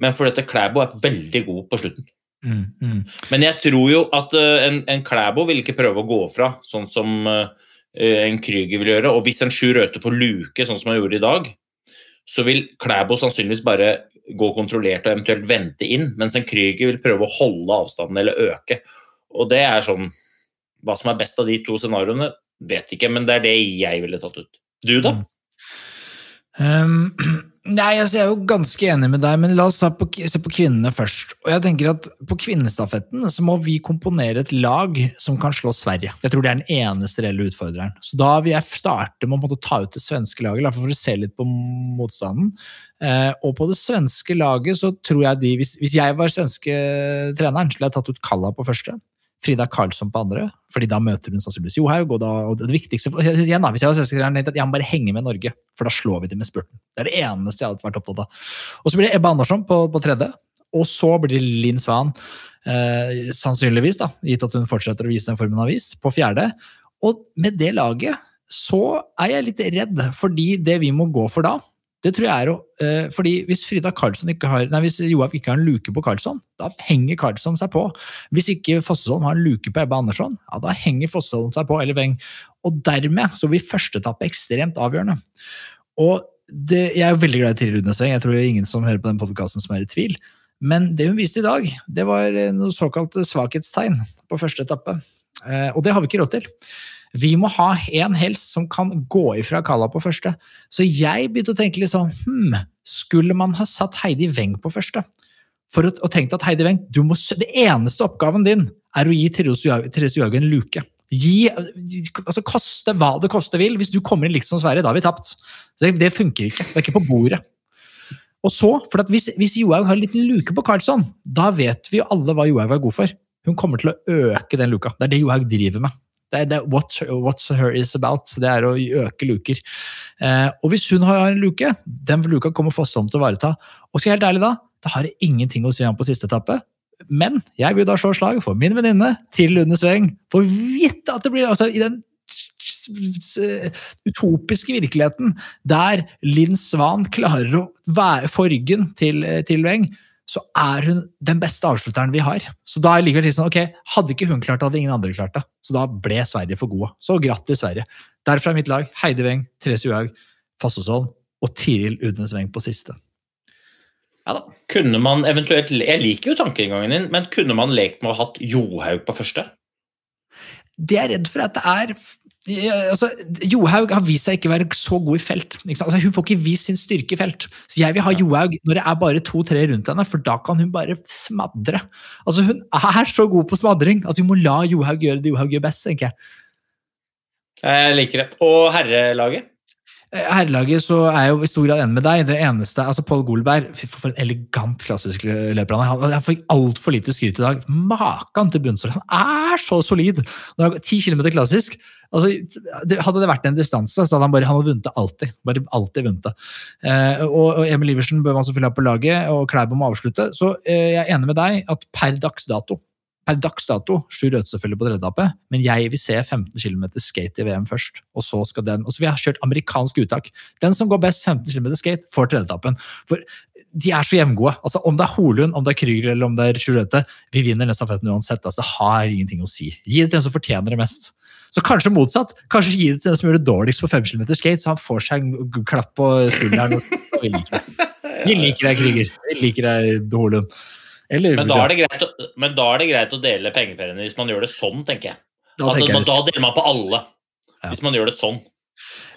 men fordi at Klæbo er veldig god på slutten. Mm, mm. Men jeg tror jo at uh, en, en Klæbo vil ikke prøve å gå fra, sånn som uh, en Krüger vil gjøre. Og hvis en Sjur Røthe får luke, sånn som han gjorde i dag, så vil Klæbo sannsynligvis bare gå kontrollert og eventuelt vente inn, mens en Krüger vil prøve å holde avstanden eller øke. Og det er sånn Hva som er best av de to scenarioene, vet ikke, men det er det jeg ville tatt ut. Du, da? Um, nei, altså Jeg er jo ganske enig med deg, men la oss se på, se på kvinnene først. Og jeg tenker at På kvinnestafetten så må vi komponere et lag som kan slå Sverige. Jeg tror det er den eneste reelle utfordreren. Så da vil jeg starte med å ta ut det svenske laget, for å se litt på motstanden. Eh, og på det svenske laget så tror jeg de Hvis, hvis jeg var svenske treneren, skulle jeg tatt ut Kalla på første. Frida Karlsson på andre, fordi da møter hun sannsynligvis Johaug. Og, da, og det viktigste for, igjen da, Hvis jeg var svensketreneren, tenkte at jeg må bare henge med Norge, for da slår vi dem med spurten. Det er det eneste jeg hadde vært opptatt av. Og så blir det Ebba Andersson på, på tredje, og så blir det Linn Svan, eh, sannsynligvis, da, gitt at hun fortsetter å vise den formen hun har vist, på fjerde. Og med det laget så er jeg litt redd, fordi det vi må gå for da, det tror jeg er å eh, fordi Hvis Frida Karlsson ikke har, nei, hvis Johaug ikke har en luke på Karlsson, da henger Karlsson seg på. Hvis ikke Fossholm har en luke på Ebba Andersson, ja, da henger Fossholm seg på, eller Weng. Og dermed så blir første etappe ekstremt avgjørende. Og det, Jeg er veldig glad i Tiril Rudnesveng, jeg tror det er ingen som hører på den podkasten som er i tvil. Men det hun viste i dag, det var noe såkalt svakhetstegn på første etappe. Eh, og det har vi ikke råd til. Vi må ha en helst som kan gå ifra Kalla på første. Så jeg begynte å tenke litt sånn hm, Skulle man ha satt Heidi Weng på første? For å, og tenkt at Heidi Weng, må, det eneste oppgaven din er å gi Therese Johaug en luke. Gi, altså Koste hva det koste vil. Hvis du kommer inn likt som Sverige, da har vi tapt. Det, det, funker ikke. Det er ikke på bordet. Og så, for Hvis, hvis Johaug har en liten luke på Karlsson, da vet vi jo alle hva Johaug er god for. Hun kommer til å øke den luka. Det er det Johaug driver med. Det er, what, what's her is about. Så Det er å øke luker. Eh, og hvis hun har en luke, den luka kommer Fossholm til å vareta. Og skal jeg helt ærlig da, da har det ingenting å si om på siste etappe. Men jeg vil da slå slag for min venninne til Lunde Sveng. For vidt at det blir altså i den utopiske virkeligheten der Linn Svan klarer å være få ryggen til, til Weng, så er hun den beste avslutteren vi har. Så da er det sånn, ok, Hadde ikke hun klart det, hadde ingen andre klart det. Så da ble Sverige for gode. Så grattis, Sverige. Derfra er mitt lag Heidi Weng, Therese Johaug, Fossesholm og Tiril Udnes Weng på siste. Ja da. Kunne man eventuelt, Jeg liker jo tankegangen din, men kunne man lekt med å ha hatt Johaug på første? Det er jeg redd for at det er altså, Johaug har vist seg ikke være så god i felt. Altså, hun får ikke vist sin styrke i felt. Så jeg vil ha Johaug når det er bare to-tre rundt henne, for da kan hun bare smadre. Altså, hun er så god på smadring at vi må la Johaug gjøre det Johaug gjør best, tenker jeg. Jeg liker det. Og herrelaget? Herrelaget så er jeg jo i stor grad enig med deg. Det eneste, altså Pål Golberg, for en elegant klassisk løper han er. Han fikk altfor lite skryt i dag. Makan til bunnsår. Han er så solid! 10 kilometer klassisk, altså, Hadde det vært en distanse, så hadde han bare han hadde vunnet alltid. Bare alltid vunnet. Eh, og, Emil Iversen bør man selvfølgelig ha på laget, og Klæbo må avslutte. Så eh, jeg er enig med deg at per dags dato per dags dato sju røde selvfølgelig på tredjeetappe, men jeg vil se 15 km skate i VM først. Og så skal den, og så vil jeg ha kjørt amerikansk uttak. Den som går best 15 km skate, får tredjeetappen. For de er så jevngode. Altså, om det er Holund, om det er Krüger eller om det er sju røde, vi vinner den stafetten uansett. altså har ingenting å si. Gi det til den som fortjener det mest. Så kanskje motsatt. Kanskje gi det til den som gjør det dårligst på 5 km skate, så han får seg en klapp på skulderen. og. Vi liker deg, Krüger. Vi liker deg, Holund. Eller, men, da er det greit å, men da er det greit å dele pengepremiene hvis man gjør det sånn, tenker jeg. Da, altså, jeg da deler man på alle, ja. hvis man gjør det sånn.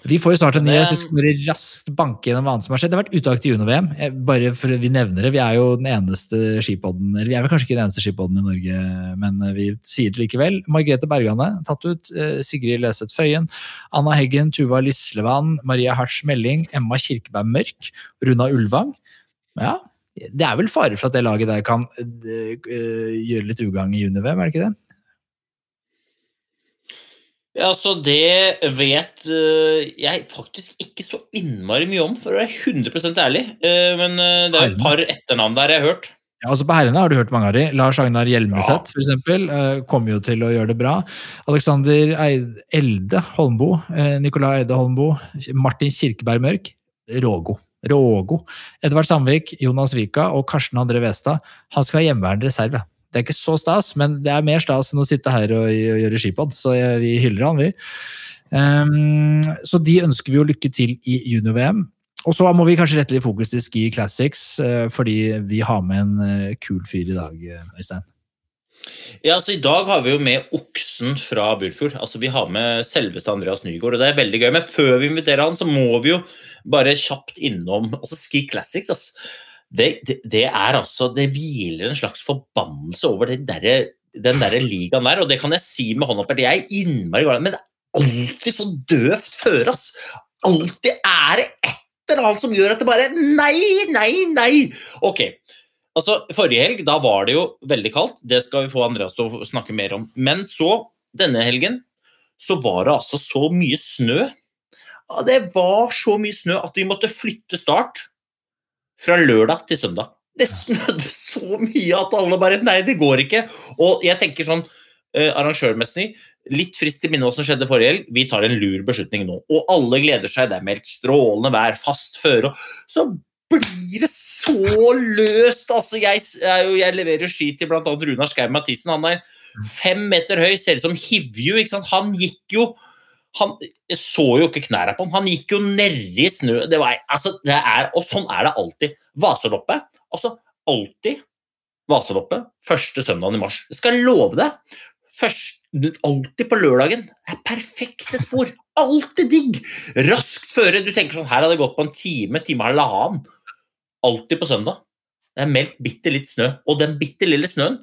Vi får jo snart en nyhet. Vi skal bare raskt banke gjennom hva annet som har skjedd. Det har vært uttak til Juno-VM. Bare for Vi nevner det. Vi er jo den eneste skipodden eller vi er vel kanskje ikke den eneste skipodden i Norge, men vi sier det likevel. Margrethe Bergane tatt ut. Sigrid Leseth Føyen. Anna Heggen, Tuva Lislevann, Maria Hartz Melling, Emma Kirkeberg Mørk, Runa Ulvang. Ja, det er vel fare for at det laget der kan uh, gjøre litt ugagn i junior-VM, er det ikke det? Ja, så det vet øh, jeg faktisk ikke så innmari mye om, for å være 100% ærlig. Eh, men det er et par etternavn der jeg har hørt. Ja, altså På herrene har du hørt mange av de. Lars Agnar Hjelmeset eksempel, eh, kommer jo til å gjøre det bra. Alexander Elde Holmbo, eh, Nicolai Eide Holmbo, Martin Kirkeberg Mørk, Rågo. Rågo. Edvard Sandvik, Jonas Vika og Karsten André Westad. Han skal ha hjemmeværende reserve. Det er ikke så stas, men det er mer stas enn å sitte her og, gjøre skipod, så vi hyller han, vi. Um, så de ønsker vi jo lykke til i junior-VM. Og så må vi kanskje rette litt fokus til Ski Classics, uh, fordi vi har med en uh, kul fyr i dag, Øystein. Ja, altså I dag har vi jo med oksen fra Burfjord. Altså Vi har med selveste Andreas Nygaard, og det er veldig gøy. Men før vi inviterer han, så må vi jo bare kjapt innom altså Ski Classics. Altså det, det, det, er altså Det hviler en slags forbannelse over der, den der ligaen der, og det kan jeg si med hånda på hjertet. Jeg er innmari glad men det er alltid så døvt føre, ass. Alltid er det et eller annet som gjør at det bare Nei, nei, nei! Ok. Altså, Forrige helg da var det jo veldig kaldt, det skal vi få Andreas til å snakke mer om. Men så, denne helgen, så var det altså så mye snø. Ja, det var så mye snø at vi måtte flytte start fra lørdag til søndag. Det snødde så mye at alle bare Nei, det går ikke. Og jeg tenker sånn uh, arrangørmessig Litt frist i minne hva som skjedde forrige helg. Vi tar en lur beslutning nå. Og alle gleder seg. Det er meldt strålende vær, fast føre. Så blir det så løst! Altså, jeg, jeg, jeg leverer ski til bl.a. Runar Skau Mathisen. Han er fem meter høy, ser ut som Hivju. Han gikk jo han så jo ikke knærne på ham. Han gikk jo nedi snø. Det var, altså, det er, og sånn er det alltid. Vaseloppe. Altså alltid vaseloppe første søndagen i mars. Jeg skal love deg. Først, alltid på lørdagen. Det er perfekte spor. Alltid digg. Raskt føre. Du tenker sånn Her hadde det gått på en time, time halvannen. Alltid på søndag. Det er meldt bitte litt snø. Og den bitte lille snøen,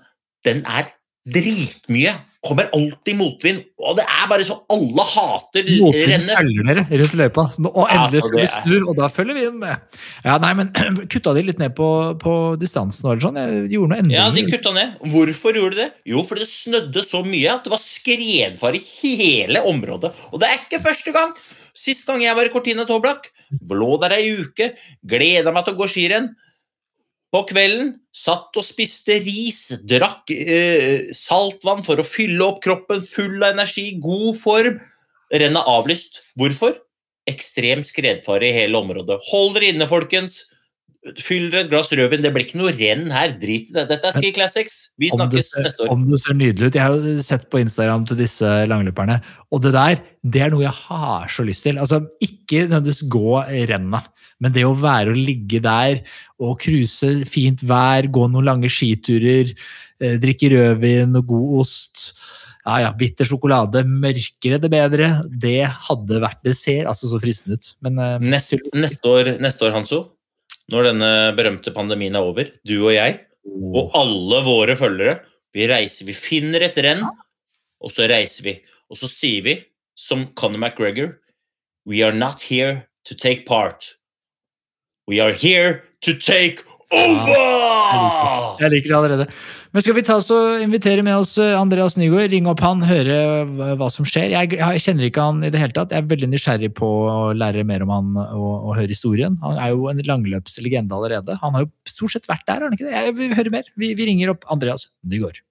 den er dritmye. Kommer alltid motvind. Og det er bare så alle hater Motvind rennet. følger dere rundt løypa. Og endelig skal vi snu, og da følger vi med. Ja, nei, men Kutta de litt ned på, på distansen? eller sånn? De gjorde noe Ja, de kutta ned. Hvorfor gjorde de det? Jo, fordi det snødde så mye at det var skredfare i hele området. Og det er ikke første gang. Sist gang jeg var i Cortina Toblak, lå der ei uke, gleda meg til å gå skirenn. På kvelden satt og spiste ris, drakk eh, saltvann for å fylle opp kroppen, full av energi, god form. Rennet avlyst. Hvorfor? Ekstrem skredfare i hele området. Hold dere inne, folkens. Fyll dere et glass rødvin. Det blir ikke noe renn her. Drit i det. Dette er Ski Classics. Vi snakkes ser, neste år. om det ser nydelig ut. Jeg har jo sett på Instagram til disse langløperne, og det der det er noe jeg har så lyst til. Altså, Ikke nødvendigvis gå renna, men det å være og ligge der og cruise, fint vær, gå noen lange skiturer, eh, drikke rødvin og god ost. Ja, ja, Bitter sjokolade, mørkere det bedre. Det hadde vært Det ser altså så fristende ut. Men eh, Neste, neste, år, neste år, Hanso, når denne berømte pandemien er over, du og jeg og alle våre følgere, vi reiser, vi finner et renn, og så reiser vi. Og så sier vi, som Conor McGregor, We are not here to take part. We are here to take over! Jeg liker det allerede. Men skal vi ta oss og invitere med oss eh, Andreas Nygaard? Ringe opp han, høre hva- som skjer. Jeg, jeg kjenner ikke han i det hele tatt. Jeg er veldig nysgjerrig på å lære mer om han og, og høre historien. Han er jo en langløpslegende allerede. Han har jo stort sett vært der, har han ikke det? Jeg vil høre mer. Vi, vi ringer opp Andreas Nygaard.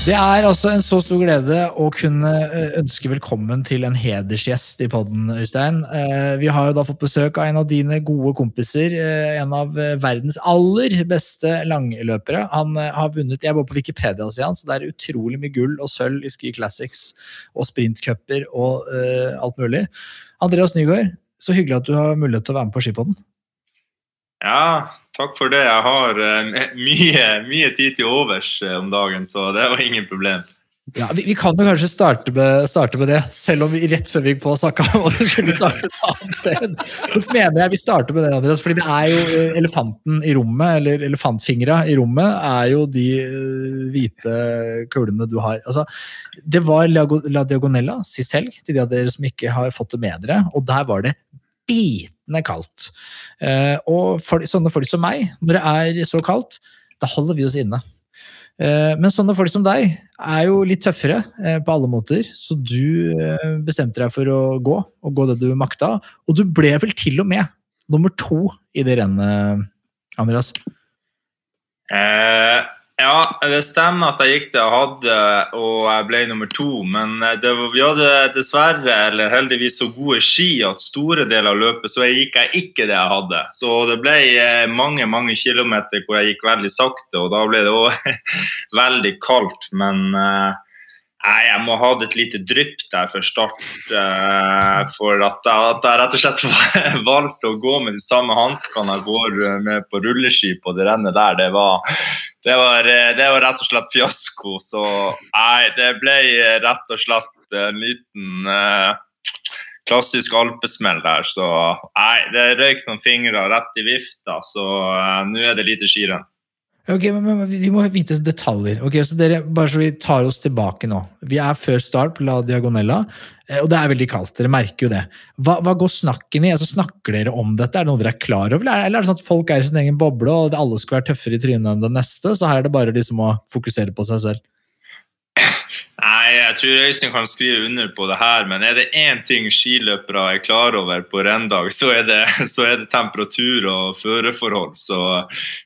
Det er altså en så stor glede å kunne eh, ønske velkommen til en hedersgjest i podden, Øystein. Eh, Vi har jo da fått besøk av en av dine gode kompiser, eh, en av verdens aller beste langløpere. Han har vunnet Jeg var på Wikipedia-sida så det er utrolig mye gull og sølv i Ski Classics og sprintcuper og alt mulig. Andreas Nygaard, så hyggelig at du har mulighet til å være med på Skipodden. Ja, takk for det. Jeg har eh, mye, mye tid til overs eh, om dagen, så det var ingen problem. Ja, vi, vi kan jo kanskje starte med, starte med det, selv om vi rett før vi gikk på snakka om at skulle starte et annet sted. Så mener jeg vi starter med det, Andreas, fordi det er jo eh, elefanten i rommet, eller elefantfingra i rommet, er jo de hvite kulene du har. Altså, det var La Diagonella sist helg, til de av dere som ikke har fått det med dere, og der var det bitende kaldt. Eh, og for sånne folk som meg, når det er så kaldt, da holder vi oss inne. Eh, Men sånne folk som deg er jo litt tøffere eh, på alle måter, så du bestemte deg for å gå, og gå det du makta. Og du ble vel til og med nummer to i det rennet, Andreas? Eh, ja, det stemmer at jeg gikk det jeg hadde, og jeg ble nummer to. Men eh, var, vi hadde dessverre, eller heldigvis, så gode ski at store deler av løpet så gikk jeg ikke det jeg hadde. Så det ble eh, mange mange kilometer hvor jeg gikk veldig sakte, og da ble det òg veldig kaldt. Men eh, Nei, jeg må ha et lite drypp der for start. Uh, for at jeg, at jeg rett og slett valgte å gå med de samme hanskene jeg går eh, med på rulleski på det rennet der, det var, det var, eh, det var rett og slett fiasko. Så nei, det ble eh, rett og slett en liten uh, klassisk alpesmell der. Så nei, det røyk noen fingre rett i vifta, så uh, nå er det lite skirenn. Ok, men, men Vi må vite detaljer. Ok, så dere, Bare så vi tar oss tilbake nå. Vi er før start på La Diagonella, eh, og det er veldig kaldt. Dere merker jo det. Hva, hva går snakken i? Altså, Snakker dere om dette? Er det noe dere er klar over? Eller er det sånn at folk er i sin egen boble, og alle skal være tøffere i trynet enn den neste? Så her er det bare liksom å fokusere på seg selv. Nei, jeg tror Øystein kan skrive under på det her, men er det én ting skiløpere er klar over på renndag, så så er det temperatur og føreforhold. Så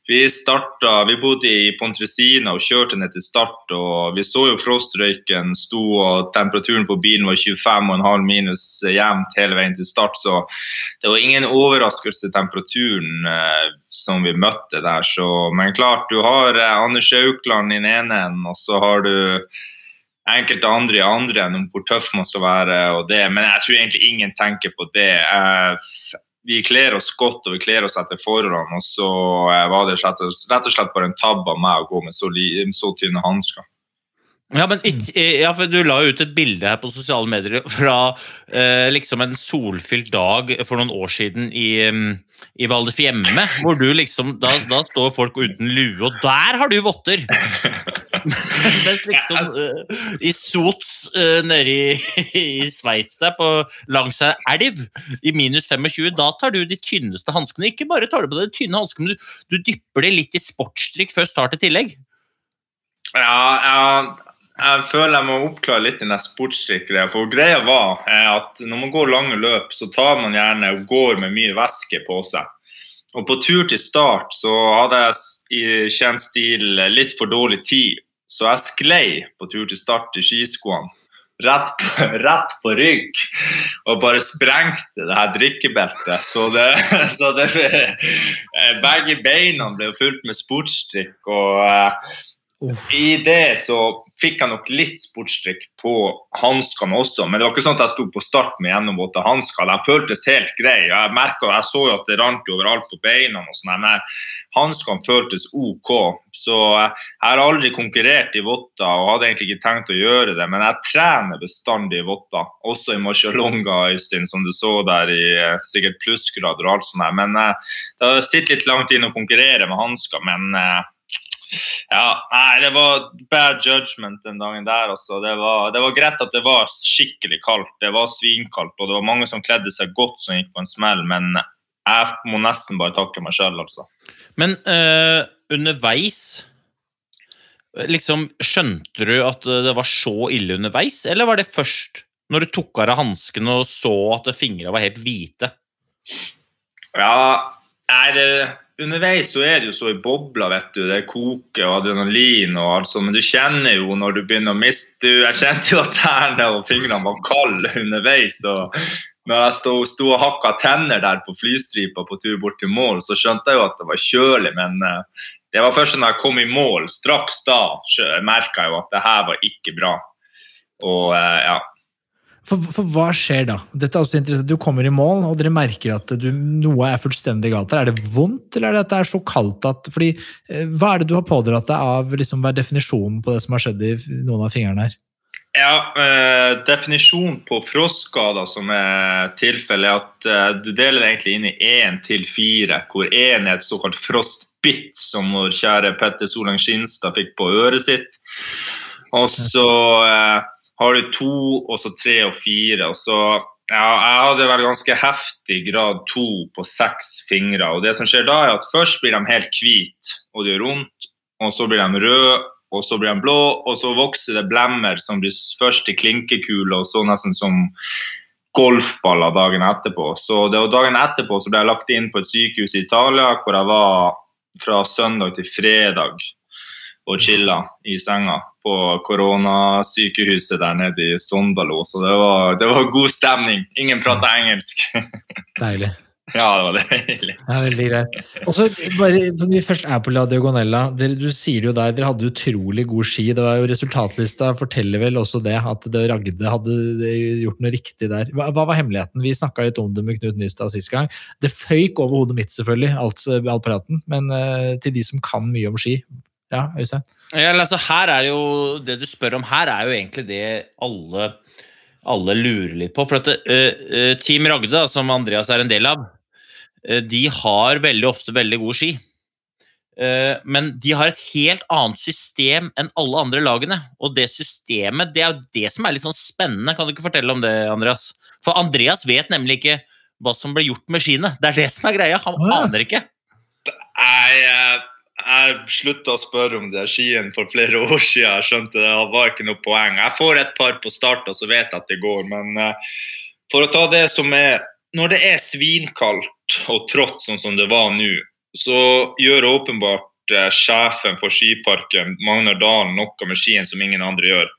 vi starta Vi bodde i Pontresina og kjørte ned til start, og vi så jo frostrøyken sto, og temperaturen på bilen var 25,5 minus jevnt hele veien til start, så det var ingen overraskelse temperaturen eh, som vi møtte der. Så, men klart, du har eh, Anders Aukland i den ene enden, og så har du enkelte andre i andre enn om hvor tøff man skal være. og det, Men jeg tror egentlig ingen tenker på det. Eh, vi kler oss godt og vi kler oss etter forholdene. Og så eh, var det rett og, slett bare en tabbe av meg å gå med så, så tynne hansker. Ja, men ikke, ja, for Du la jo ut et bilde her på sosiale medier fra eh, liksom en solfylt dag for noen år siden i, mm, i Valdres hjemme. Hvor du liksom, da, da står folk uten lue, og der har du votter! Mens liksom uh, i Sots uh, nede i, i Sveits der, på, langs ei elv, i minus 25, da tar du de tynneste hanskene. Ikke bare tar du på deg de tynne hanskene, du, du dypper det litt i sportsdrikk før start i tillegg. Ja, jeg, jeg føler jeg må oppklare litt den sportsdrikkere. For greia var eh, at når man går lange løp, så tar man gjerne og går med mye væske på seg. Og på tur til start så hadde jeg i kjent stil litt for dårlig tid, så jeg sklei på tur til start i skiskoene. Rett på, rett på rygg og bare sprengte det her drikkebeltet. Så, det, så det, eh, begge beina ble fullt med sportsdrikk. og uh, i det så fikk jeg nok litt sportstrikk på hanskene også, men det var ikke sånn at jeg sto på start med gjennomvåte hansker. De føltes helt greie. Jeg merket, jeg så jo at det rant overalt på beina, og sånn, men hanskene føltes OK. Så jeg har aldri konkurrert i votter og hadde egentlig ikke tenkt å gjøre det, men jeg trener bestandig i votter, også i Marcialonga, Øystein, som du så der i eh, sikkert plussgrader og alt sånt. Men eh, det har sittet litt langt inn å konkurrere med hansker, men eh, ja, nei, det var bad judgment den dagen der. Altså. Det, var, det var greit at det var skikkelig kaldt. Det var svinkaldt, og det var mange som kledde seg godt som gikk på en smell, men jeg må nesten bare takke meg sjøl, altså. Men eh, underveis liksom, Skjønte du at det var så ille underveis, eller var det først når du tok av deg hanskene og så at fingrene var helt hvite? Ja, nei, det, underveis så er det jo så i bobla, vet du. Det koker og adrenalin og alt sånt, men du kjenner jo når du begynner å miste Jeg kjente jo at tærne og fingrene var kalde underveis. og når jeg sto, sto og hakka tenner der på flystripa på tur bort til mål, så skjønte jeg jo at det var kjølig, men eh, det var først når jeg kom i mål, straks da merka jeg jo at det her var ikke bra. Og eh, ja. For, for hva skjer da? Dette er også interessant. Du kommer i mål, og dere merker at du, noe er fullstendig galt. Er det vondt, eller er det at det er så kaldt at fordi, eh, Hva er det du har pådratt deg av liksom, hva er definisjonen på det som har skjedd i noen av fingrene her? Ja, eh, Definisjonen på frostskader som er tilfellet, er at eh, du deler det egentlig inn i én til fire, hvor én er et såkalt frostbitt, som vår kjære Petter Solang Skinstad fikk på øret sitt. Og så eh, har du to, og så tre og fire. og så ja, Jeg hadde vel ganske heftig grad to på seks fingre. og det som skjer da er at Først blir de helt hvite, og det gjør vondt. Og så blir de røde, og så blir de blå, og så vokser det blemmer som blir først til klinkekuler, og så nesten som golfballer dagen etterpå. Så det var dagen etterpå så ble jeg lagt inn på et sykehus i Italia, hvor jeg var fra søndag til fredag og chilla i senga på koronasykehuset der nede i Sondalo. Så det var, det var god stemning. Ingen prata engelsk. Deilig. Ja, det var deilig. Ja, veldig greit. Og så bare, Når vi først er på La Diagonella, dere, du sier jo der, dere hadde utrolig god ski. Det var jo Resultatlista forteller vel også det, at det Ragde hadde gjort noe riktig der. Hva, hva var hemmeligheten? Vi snakka litt om det med Knut Nystad sist gang. Det føyk over hodet mitt, selvfølgelig, alt, all praten. Men uh, til de som kan mye om ski Ja, Øystein? Ja, altså, her er jo, det du spør om her, er jo egentlig det alle alle lurer litt på. For at uh, Team Ragde, som Andreas er en del av, uh, de har veldig ofte veldig gode ski. Uh, men de har et helt annet system enn alle andre lagene. Og det systemet det er jo det som er litt sånn spennende. Kan du ikke fortelle om det, Andreas? For Andreas vet nemlig ikke hva som ble gjort med skiene. Det er det som er greia. Han aner ikke. Nei, jeg slutta å spørre om det skiene for flere år siden. Jeg skjønte det var ikke noe poeng. Jeg får et par på start, og så vet jeg at det går. Men uh, for å ta det som er Når det er svinkaldt og trått sånn som det var nå, så gjør åpenbart sjefen for skiparken, Magnar Dalen, noe med skien som ingen andre gjør.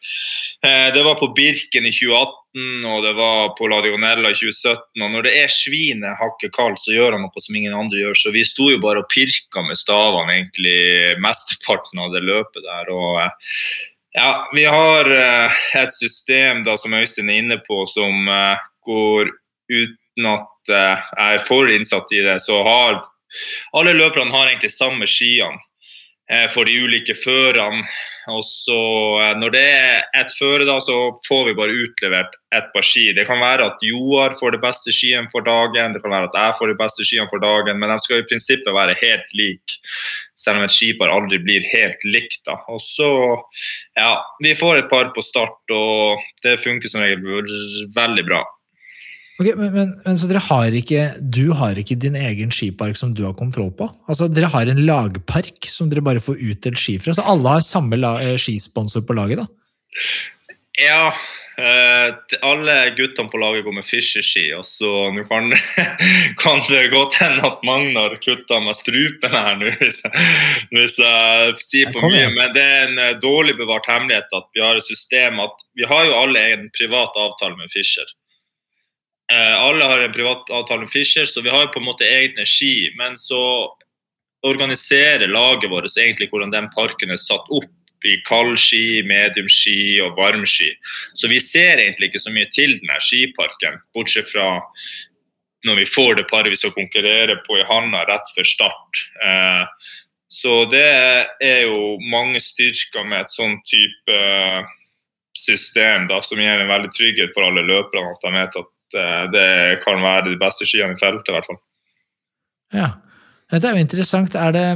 Uh, det var på Birken i 2018 og det var på La Dionella i 2017. Og når det er svinet hakket kaldt, så gjør han noe som ingen andre gjør. Så vi sto jo bare og pirka med stavene egentlig mesteparten av det løpet der. Og ja, vi har et system da som Øystein er inne på, som går uten at jeg er for innsatt i det, så har alle løperne har egentlig samme skiene for de ulike førerne. Og så Når det er et føre, da, så får vi bare utlevert et par ski. Det kan være at Joar får det beste skiene for dagen, det kan være at jeg får de beste skiene for dagen, men de skal i prinsippet være helt like. Selv om et skipar aldri blir helt likt. da. Og så, ja, Vi får et par på start, og det funker som regel veldig bra. Ok, men, men, men, Så dere har ikke, du har ikke din egen skipark som du har kontroll på? Altså, Dere har en lagpark som dere bare får utdelt ski fra? Så alle har samme la, skisponsor på laget, da? Ja. Eh, alle guttene på laget går med Fischer-ski, og så nå kan, kan, det godt hende at Magnar kutter meg strupen her nå, hvis, hvis, jeg sier for mye. Men det er en uh, dårlig bevart hemmelighet at vi har et system at vi har jo alle en privat avtale med Fischer. Uh, alle har en privatavtale med Fischer, så vi har på en måte egne ski. Men så organiserer laget vårt egentlig hvordan den parken er satt opp i kaldski, mediumski og varmski. Så vi ser egentlig ikke så mye til denne skiparken, bortsett fra når vi får det paret vi skal konkurrere på i handa rett før start. Eh, så det er jo mange styrker med et sånn type system da, som gir en veldig trygghet for alle løperne. At de vet at eh, det kan være de beste skiene i feltet, i hvert fall. Ja, dette er jo interessant. Er det,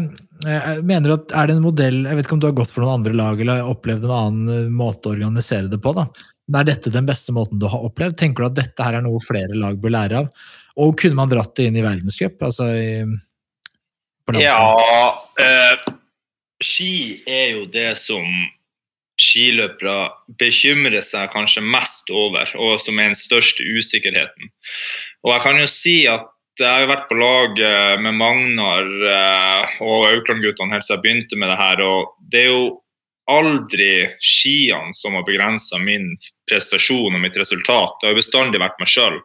eh, mener du at er det en modell Jeg vet ikke om du har gått for noen andre lag eller opplevd en annen eh, måte å organisere det på. da. Er dette den beste måten du har opplevd? Tenker du at dette her er noe flere lag bør lære av? Og kunne man dratt det inn i verdenscup? Altså ja eh, Ski er jo det som skiløpere bekymrer seg kanskje mest over, og som er den største usikkerheten. Og jeg kan jo si at jeg har vært på lag med Magnar eh, og Aukland-guttene helt siden jeg begynte med det her. og Det er jo aldri skiene som har begrensa min prestasjon og mitt resultat. Det har bestandig vært meg sjøl.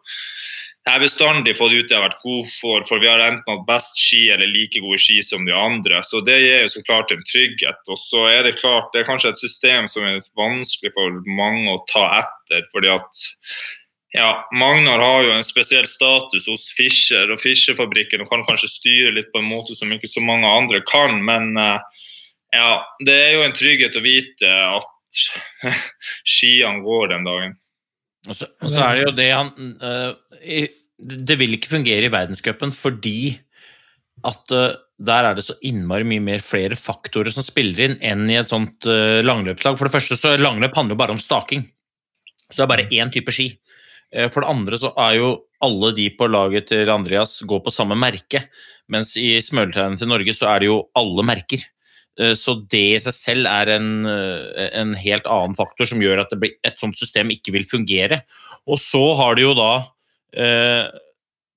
Jeg har bestandig fått ut det jeg har vært god for, for vi har enten hatt best ski eller like gode ski som de andre. Så det gir jo så klart en trygghet. Og så er det klart, det er kanskje et system som er vanskelig for mange å ta etter. fordi at ja, Magnar har jo en spesiell status hos Fischer og Fischer-fabrikken og kan kanskje styre litt på en måte som ikke så mange andre kan, men uh, ja, det er jo en trygghet å vite at skiene går den dagen. Og så, og så er det jo det han uh, Det vil ikke fungere i verdenscupen fordi at uh, der er det så innmari mye mer flere faktorer som spiller inn enn i et sånt langløpslag. For det første så langløp handler jo bare om staking. Så det er bare én type ski. For det andre så er jo alle de på laget til Andreas går på samme merke, mens i smøletegnet til Norge så er det jo alle merker. Eh, Så det i seg selv er en, eh, en helt annen faktor som gjør at et sånt system ikke vil fungere. Og så har det jo da eh,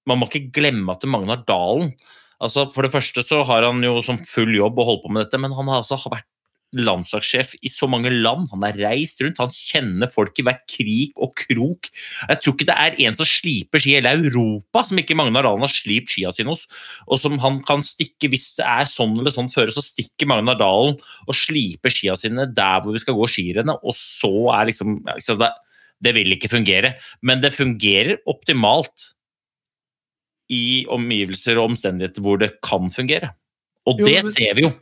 Man må ikke glemme at Magnar Dalen altså For det første så har han jo som full jobb å holde på med dette, men han har altså vært landslagssjef i så mange land. Han har reist rundt, han kjenner folk i hver krik og krok. Jeg tror ikke det er en som sliper ski i hele Europa som ikke Magnar Dalen har slipt skia sine hos, og som han kan stikke hvis det er sånn eller sånn føre, så stikker Magnar Dalen og sliper skia sine der hvor vi skal gå skirennet, og så er liksom altså det, det vil ikke fungere. Men det fungerer optimalt i omgivelser og omstendigheter hvor det kan fungere. Og Jo, det men- ser vi jo.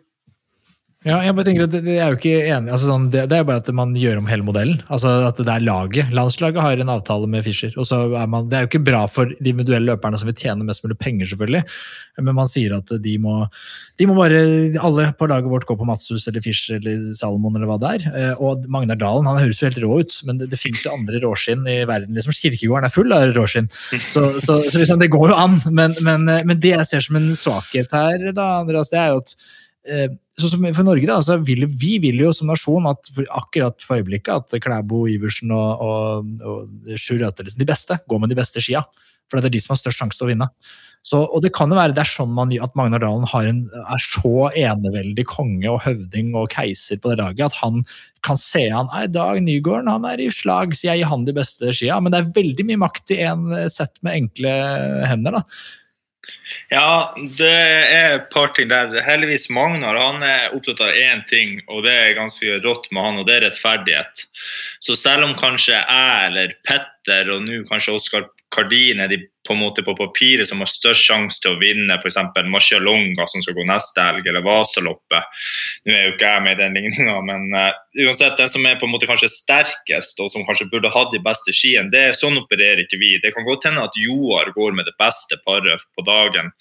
Ja, jeg bare tenker at det, er jo ikke enig, altså sånn, det, det er jo bare at man gjør om hele modellen. Altså at det er laget. Landslaget har en avtale med Fischer. og så er man, Det er jo ikke bra for de individuelle løperne som vil tjene mest mulig penger, selvfølgelig. Men man sier at de må, de må bare Alle på laget vårt gå på Matsus eller Fischer eller Salomon eller hva det er. Eh, Og Magnar Dalen han høres jo helt rå ut, men det, det finnes jo andre råskinn i verden. liksom Kirkegården er full av råskinn. Så, så, så liksom, det går jo an. Men, men, eh, men det jeg ser som en svakhet her, da, Andreas, det er jo at eh, For Norge da, så vil, vi vil jo som nasjon at akkurat for øyeblikket at Klæbo, Iversen og, og, og Sjur Røthelsen, de beste, går med de beste skia. For det er de som har størst sjanse til å vinne. Så, og det kan jo være det er sånn man, at Magnar Dalen en, er så eneveldig konge og høvding og keiser på det laget at han kan se han Nei, Dag Nygården han er i slag, så jeg gir han de beste skia. Men det er veldig mye makt i en sett med enkle hender. da. Ja, det er et par ting der. Heldigvis Magnar han er opptatt av én ting, og det er ganske rått med han, og det er rettferdighet. Så selv om kanskje jeg eller Petter og nå kanskje Oskar Kardin er de på en måte på papiret som har størst sjanse til å vinne f.eks. Marcialonga som skal gå neste helg, eller Vasaloppet. Nå er jo ikke jeg med i den ligninga, men uh, uansett den som er på en måte kanskje sterkest, og som kanskje burde hatt de beste skiene, det er sånn opererer ikke vi. Det kan godt hende at Joar går med det beste paret på dagen.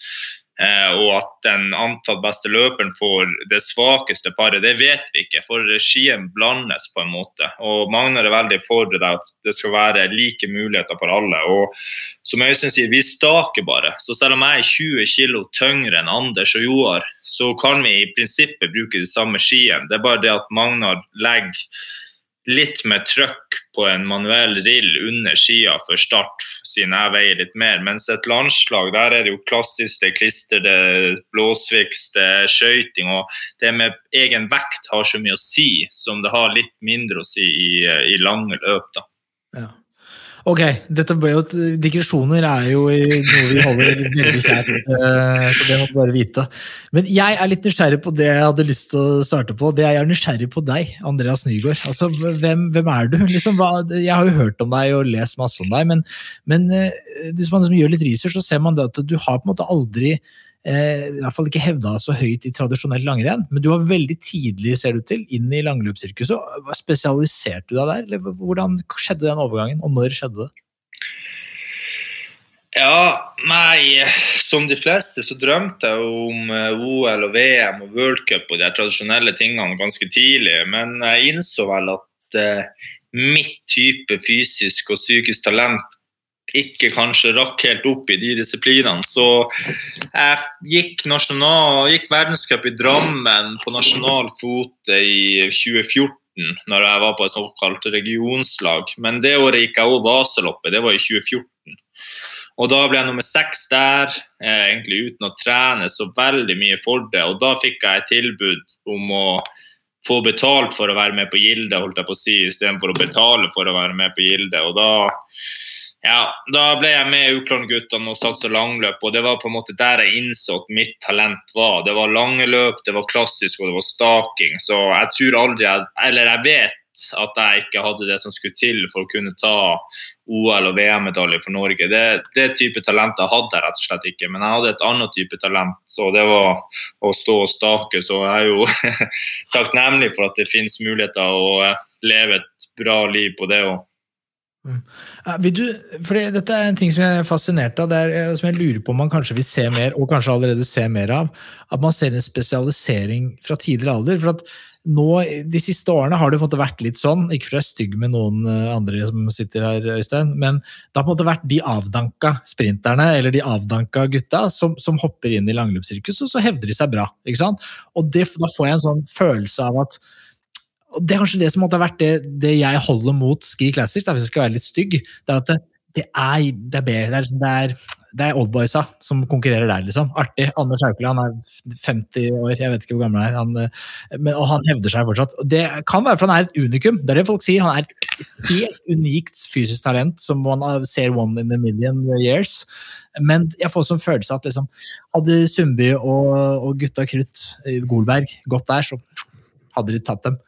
Eh, og at den antatt beste løperen får det svakeste paret, det vet vi ikke. For skien blandes på en måte. Og Magnar er veldig for det at det skal være like muligheter for alle. Og som Øystein sier, vi staker bare. Så selv om jeg er 20 kg tyngre enn Anders og Joar, så kan vi i prinsippet bruke de samme skiene. Det er bare det at Magnar legger litt med trøkk på en manuell rill under skia for start, siden jeg veier litt mer. Mens et landslag, der er det jo klassisk, det er klister, det blåsviks, det er skøyting. Og det med egen vekt har så mye å si, som det har litt mindre å si i, i lange løp. da. Ja. Ok, dette ble jo, digresjoner er jo noe vi holder veldig kjært, eh, så det må du bare vite. Men jeg er litt nysgjerrig på det jeg hadde lyst til å starte på. Det jeg er nysgjerrig på deg, Andreas Nygaard. Altså, hvem, hvem er du? Liksom, hva, jeg har jo hørt om deg og lest masse om deg, men, men eh, hvis man liksom gjør litt research, så ser man at du har på en måte aldri i hvert fall ikke hevda så høyt i tradisjonelt langrenn, men du var veldig tidlig, ser du til, inn i langløpssirkuset. Spesialiserte du deg der, eller hvordan skjedde den overgangen, og når skjedde det? Ja, nei, som de fleste så drømte jeg om eh, OL og VM og World Cup og de tradisjonelle tingene ganske tidlig, men jeg innså vel at eh, mitt type fysisk og psykisk talent ikke kanskje rakk helt opp i de disiplinene. Så jeg gikk, nasjonal, gikk verdenscup i Drammen på nasjonal kvote i 2014 når jeg var på et såkalt regionslag. Men det året gikk jeg òg Vaseloppet, det var i 2014. Og da ble jeg nummer seks der, eh, egentlig uten å trene så veldig mye for det. Og da fikk jeg et tilbud om å få betalt for å være med på Gilde, holdt jeg på å si, istedenfor å betale for å være med på Gilde. Og da, ja, da ble jeg med Ukland-guttene og satsa langløp, og det var på en måte der jeg innså at mitt talent var. Det var lange løp, det var klassisk og det var staking. Så jeg tror aldri jeg Eller jeg vet at jeg ikke hadde det som skulle til for å kunne ta OL- og VM-medalje for Norge. Det, det type talenter hadde jeg rett og slett ikke, men jeg hadde et annet type talent, så det var å stå og stake. Så jeg er jo takknemlig for at det finnes muligheter å leve et bra liv på det òg. Ja, vil du, fordi dette er en ting som jeg er fascinert av, er, eh, som jeg lurer på om man kanskje vil se mer, og kanskje allerede ser mer av. At man ser en spesialisering fra tidligere alder. for at nå, De siste årene har det på en måte vært litt sånn, ikke for å være stygg med noen eh, andre som sitter her, Øystein, men det har på en måte vært de avdanka sprinterne eller de avdanka gutta som, som hopper inn i langløpssirkuset, og så hevder de seg bra. ikke sant? Og det, Da får jeg en sånn følelse av at Det er kanskje det som måtte ha vært det, det jeg holder mot Ski Classics, da, hvis jeg skal være litt stygg. Det er at det, det er, det er bedre. Det er, liksom- det er, det er oldboysa som konkurrerer der, liksom. Artig. Anders Haukeland er 50 år, jeg vet ikke hvor gammel han er, han, men, og han hevder seg fortsatt. Det kan være for han er et unikum, det er det folk sier. Han er et helt unikt fysisk talent som man ser one in a million years. Men jeg får som følelse at liksom, hadde Sundby og, og gutta krutt, Golberg, gått der, så hadde de tatt dem.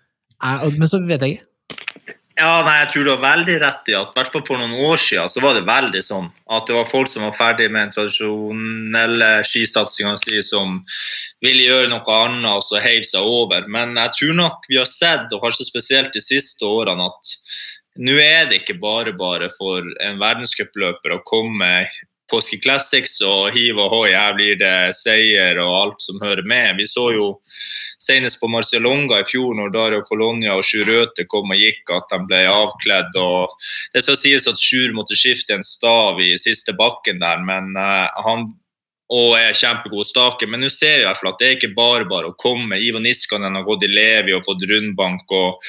Er, men så vet jeg ikke. Ja, nei, jeg tror du har veldig rett i at hvert fall for noen år siden så var det veldig sånn at det var folk som var ferdig med den tradisjonelle skisatsinga si, som ville gjøre noe annet og så heiv seg over. Men jeg tror nok vi har sett, og kanskje spesielt de siste årene, at nå er det ikke bare bare for en verdenscupløper å komme på Ski Classics og hiv og hoi, her blir det seier og alt som hører med. Vi så jo senest på Marcialonga i fjor, når Dario Colonia og Sjur Røthe kom og gikk, at de ble avkledd. og Det skal sies at Sjur måtte skifte en stav i siste bakken der, men uh, han og er kjempegod stake. Men nå ser vi i hvert fall at det er ikke bare bare å komme. Ivo Niskanen har gått i Levi og fått rundbank. og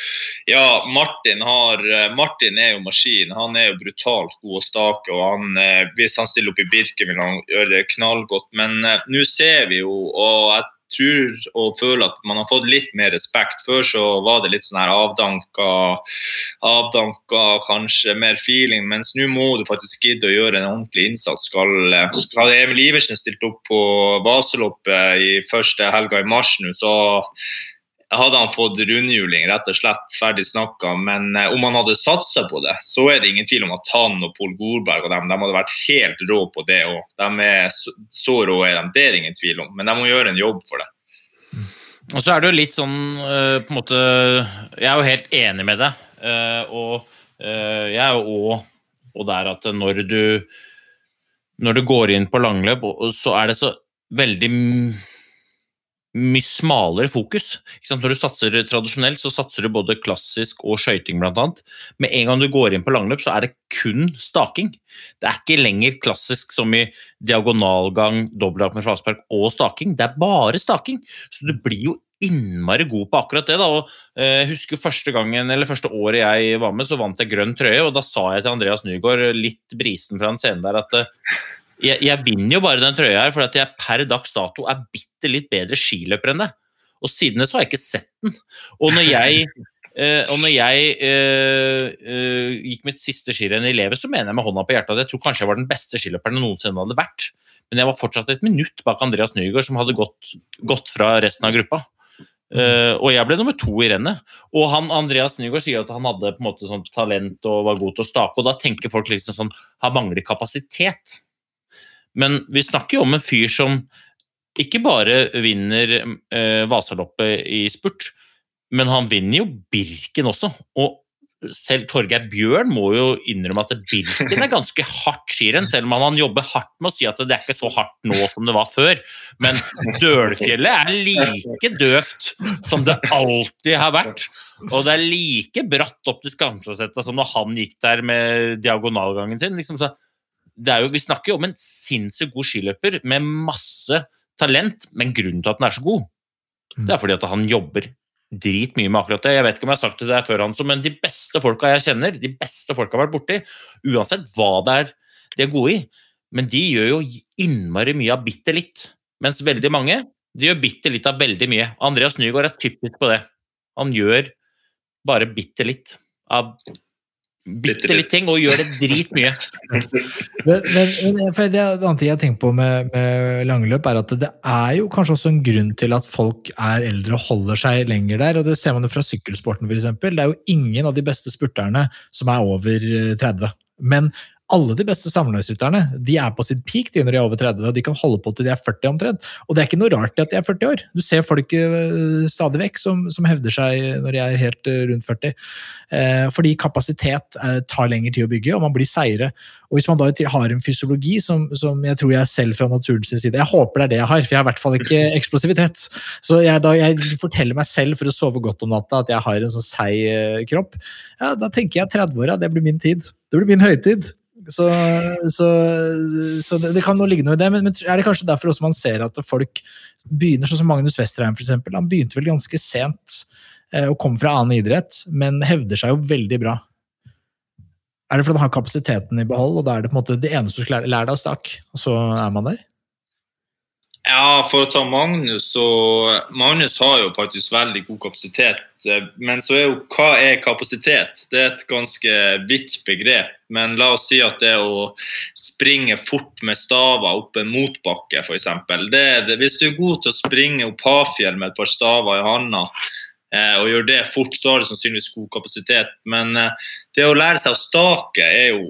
ja, Martin, har, Martin er jo maskin. Han er jo brutalt god å stake. og han, eh, Hvis han stiller opp i Birken, vil han gjøre det knallgodt. Men uh, nå ser vi jo, og jeg tror og føler at man har fått litt mer respekt. Før så var det litt sånn her avdanka, avdanka kanskje mer feeling, mens nå må du faktisk gidde å gjøre en ordentlig innsats. Skal, skal Emil Iversen stilt opp på Vaseloppet i første helga i mars nå, så hadde han fått rundhjuling, rett og slett ferdig snakka. Men eh, om han hadde satsa på det, så er det ingen tvil om at han og Pål Gorberg og dem, de hadde vært helt rå på det òg. De er så, så rå er de, det er det ingen tvil om. Men de må gjøre en jobb for det. Og så er det jo litt sånn eh, på en måte Jeg er jo helt enig med deg. eh, Og jeg er jo òg der at når du Når du går inn på langløp, og- og så er det så veldig mye smalere fokus. Når du satser tradisjonelt, så satser du både klassisk og skøyting, annet. Med en gang du går inn på langløp, så er det kun staking. Det er ikke lenger klassisk som i diagonalgang, dobbelthopp med flatspark og staking. Det er bare staking. Så du blir jo innmari god på akkurat det. da, og eh, husker første gangen, eller første året jeg var med, så vant jeg grønn trøye. og Da sa jeg til Andreas Nygaard, litt brisen fra en scene der, at eh, jeg, jeg vinner jo bare den trøya her fordi jeg per dags dato er bitte litt bedre skiløper enn deg. Og siden det så har jeg ikke sett den. Og når jeg, eh, og når jeg eh, eh, gikk mitt siste skirenn i livet, så mener jeg med hånda på hjertet at jeg tror kanskje jeg var den beste skiløperen jeg noensinne hadde vært. Men jeg var fortsatt et minutt bak Andreas Nygaard, som hadde gått, gått fra resten av gruppa. Uh, og jeg ble nummer to i rennet. Og han, Andreas Nygaard sier at han hadde på en måte sånn talent og var god til å stake, og da tenker folk liksom sånn Han mangler kapasitet. Men vi snakker jo om en fyr som ikke bare vinner eh, Vasaloppet i spurt, men han vinner jo Birken også. Og selv Torgeir Bjørn må jo innrømme at Birken er ganske hardt skirenn, selv om han jobber hardt med å si at det er ikke så hardt nå som det var før. Men Dølfjellet er like døvt som det alltid har vært. Og det er like bratt opp til Skamsåsetta som når han gikk der med diagonalgangen sin. Liksom, så jo, vi snakker jo om en sinnssykt god skiløper med masse talent, men grunnen til at den er så god, det er fordi at han jobber dritmye med akkurat det. Jeg vet ikke om jeg har sagt det der før, Hanso, men de beste folka jeg kjenner, de beste folka jeg har vært borti, uansett hva det er de er gode i, men de gjør jo innmari mye av bitte litt. Mens veldig mange de gjør bitte litt av veldig mye. Andreas Nygaard er typisk på det. Han gjør bare bitte litt av bitte litt ting, og gjør det dritmye. Men, men, men for det annet ting jeg tenker på med, med langløp, er at det er jo kanskje også en grunn til at folk er eldre og holder seg lenger der. og Det ser man jo fra sykkelsporten, f.eks. Det er jo ingen av de beste spurterne som er over 30. Men alle de beste samlivsrytterne de er på sitt peak de når de er over 30, og de kan holde på til de er 40 omtrent. Og det er ikke noe rart i at de er 40 år. Du ser folk eh, stadig vekk som, som hevder seg når de er helt eh, rundt 40. Eh, fordi kapasitet eh, tar lengre tid å bygge, og man blir seigere. Og hvis man da har en fysiologi som, som jeg tror jeg selv fra naturens side Jeg håper det er det jeg har, for jeg har i hvert fall ikke eksplosivitet. Så jeg, da jeg forteller meg selv for å sove godt om natta at jeg har en sånn seig eh, kropp, ja, da tenker jeg 30-åra, det blir min tid. Det blir min høytid. Så, så, så det, det, kan ligge noe i det, men, men, er det kanskje derfor også man ser at folk begynner, sånn som Magnus Westerheim eksempel, Han begynte vel ganske sent eh, og kom fra annen idrett, men hevder seg jo veldig bra. Er det fordi han har kapasiteten i behold, og da er det på en måte det eneste du skal lære, deg stakk, og så er man der? Ja, for å ta Magnus, så Magnus har jo faktisk veldig god kapasitet. Eh, men så er jo hva er kapasitet? Det er et ganske vidt begrep. Men la oss si at det å springe fort med staver opp en motbakke, f.eks. Hvis du er god til å springe opp Hafjell med et par staver i handa, eh, og gjør det fort, så har du sannsynligvis god kapasitet. Men eh, det å lære seg å stake er jo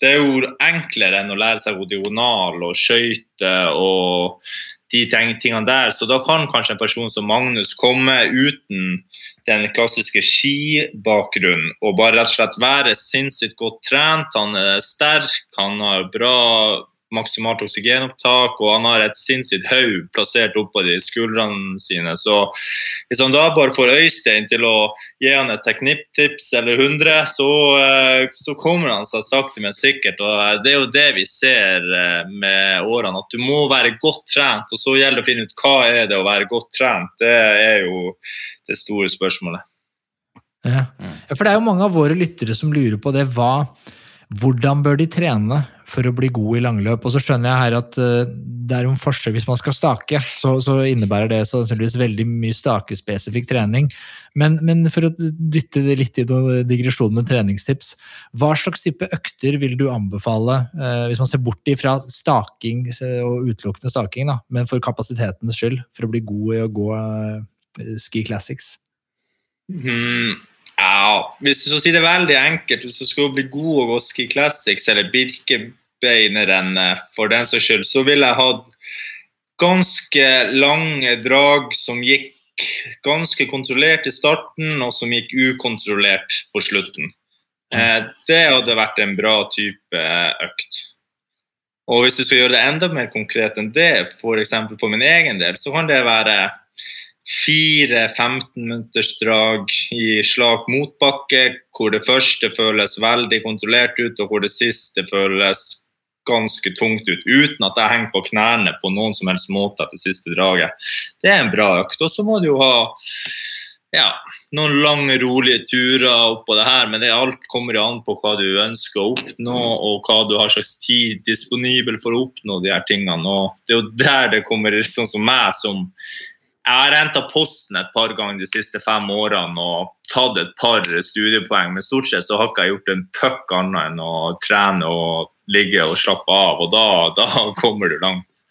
det er jo enklere enn å lære seg diagonal og skøyter og de tingene der. Så da kan kanskje en person som Magnus komme uten den klassiske skibakgrunnen og bare rett og slett være sinnssykt godt trent. Han er sterk, han har bra maksimalt oksygenopptak, og han har et sinnssykt haug plassert oppå de skuldrene sine. Så hvis han da bare får Øystein til å gi han et teknikktips eller 100, så, eh, så, kommer han seg sakte, men sikkert. og eh, Det er jo det vi ser eh, med årene, at du må være godt trent. Og så gjelder det å finne ut hva er det å være godt trent. Det er jo det store spørsmålet. Ja. For det er jo mange av våre lyttere som lurer på det. Hva, hvordan bør de trene for å bli god i langløp. Og så skjønner jeg her at uh, det er en forskjell hvis man skal stake. Så, så innebærer det sannsynligvis veldig mye stakespesifikk trening. Men, men, for å dytte det litt i digresjonen med treningstips, hva slags type økter vil du anbefale, uh, hvis man ser bort ifra staking og utelukkende staking, da, men for kapasitetens skyld, for å bli god i å gå uh, ski classics? Mm. Ja, hvis du skal si det veldig enkelt, hvis du skal bli god å gå ski classics eller Birke beinrennet for den saks skyld, så ville jeg hatt ganske lange drag som gikk ganske kontrollert i starten, og som gikk ukontrollert på slutten. Eh, det hadde vært en bra type økt. Og hvis du skal gjøre det enda mer konkret enn det, f.eks. For, for min egen del, så kan det være fire 15 minutters drag i slak motbakke, hvor det første føles veldig kontrollert ut, og hvor det siste føles ganske tungt ut, uten at jeg henger på knærne på noen som helst måte etter siste draget. Det er en bra økt. Og så må du jo ha ja, noen lange, rolige turer oppå det her, men det alt kommer an på hva du ønsker å oppnå, og hva du har slags tid disponibel for å oppnå de her tingene. Og det er jo der det kommer sånn som meg, som jeg har henta posten et par ganger de siste fem årene og tatt et par studiepoeng, men stort sett så har ikke jeg gjort en puck annet enn å trene og ligge og slappe av, og da, da kommer du langt.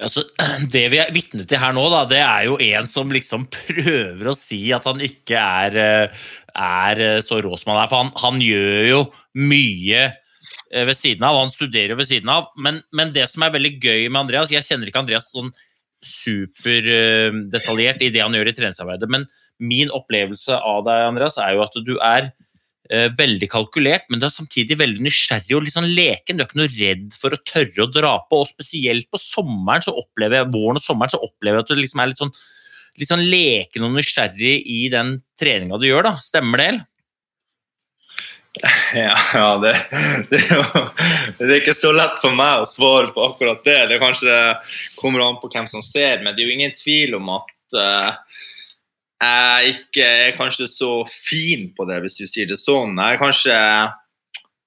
Altså, det vi er vitne til her nå, da, det er jo en som liksom prøver å si at han ikke er, eh, er eh, så rå som han er. For han, han, gjør jo mye eh, ved siden av, han studerer jo ved siden av. Men, men, det som er veldig gøy med Andreas Jeg kjenner ikke Andreas sånn superdetaljert i det han gjør i treningsarbeidet, men min opplevelse av deg, Andreas, er jo at du er veldig kalkulert, men du er samtidig veldig nysgjerrig og litt sånn leken. Du er ikke noe redd for å tørre å dra på, og spesielt på sommeren så opplever jeg, våren og sommeren så opplever jeg at du liksom er litt sånn, litt sånn leken og nysgjerrig i den treninga du gjør. da. Stemmer det? Ja, ja det, det, er det, er ikke så lett for meg å svare på akkurat det. Det kanskje kommer an på hvem som ser, men det er jo ingen tvil om at uh, jeg ikke er kanskje så fin på det, hvis vi sier det sånn. Jeg er kanskje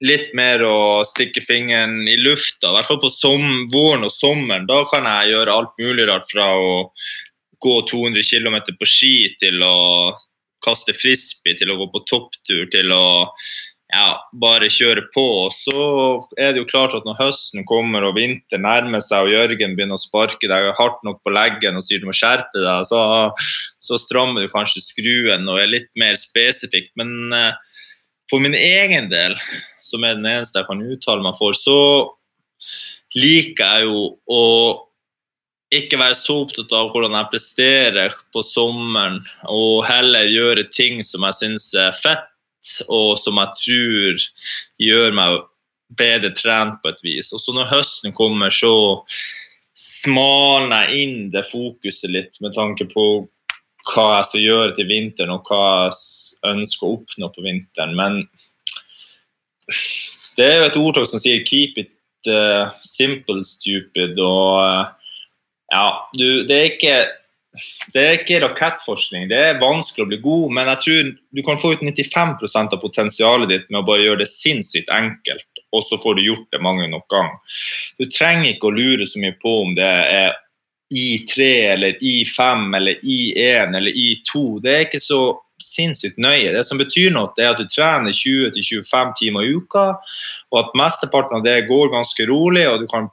litt mer å stikke fingeren i lufta, i hvert fall på våren og sommeren. Da kan jeg gjøre alt mulig rart fra å gå 200 km på ski til å kaste frisbee, til å gå på topptur, til å ja, bare kjøre på. Og så er det jo klart at når høsten kommer og vinter nærmer seg, og Jørgen begynner å sparke deg hardt nok på leggen og sier du må skjerpe deg, så, så strammer du kanskje skruen og er litt mer spesifikk. Men eh, for min egen del, som er den eneste jeg kan uttale meg for, så liker jeg jo å ikke være så opptatt av hvordan jeg presterer på sommeren, og heller gjøre ting som jeg syns er fett, og som jeg tror gjør meg bedre trent på et vis. Og så når høsten kommer, så smalner jeg inn det fokuset litt med tanke på hva jeg skal gjøre til vinteren, og hva jeg ønsker å oppnå på vinteren. Men det er jo et ordtak som sier 'keep it uh, simple, stupid'. og uh, ja, du, det er ikke det er ikke rakettforskning. Det er vanskelig å bli god, men jeg tror du kan få ut 95% av potensialet ditt med å bare gjøre det sinnssykt enkelt, og så får du gjort det mange nok ganger. Du trenger ikke å lure så mye på om det er I3 eller I5 eller I1 eller I2. Det er ikke så sinnssykt nøye. Det som betyr noe, det er at du trener 20-25 timer i uka, og at mesteparten av det går ganske rolig, og du kan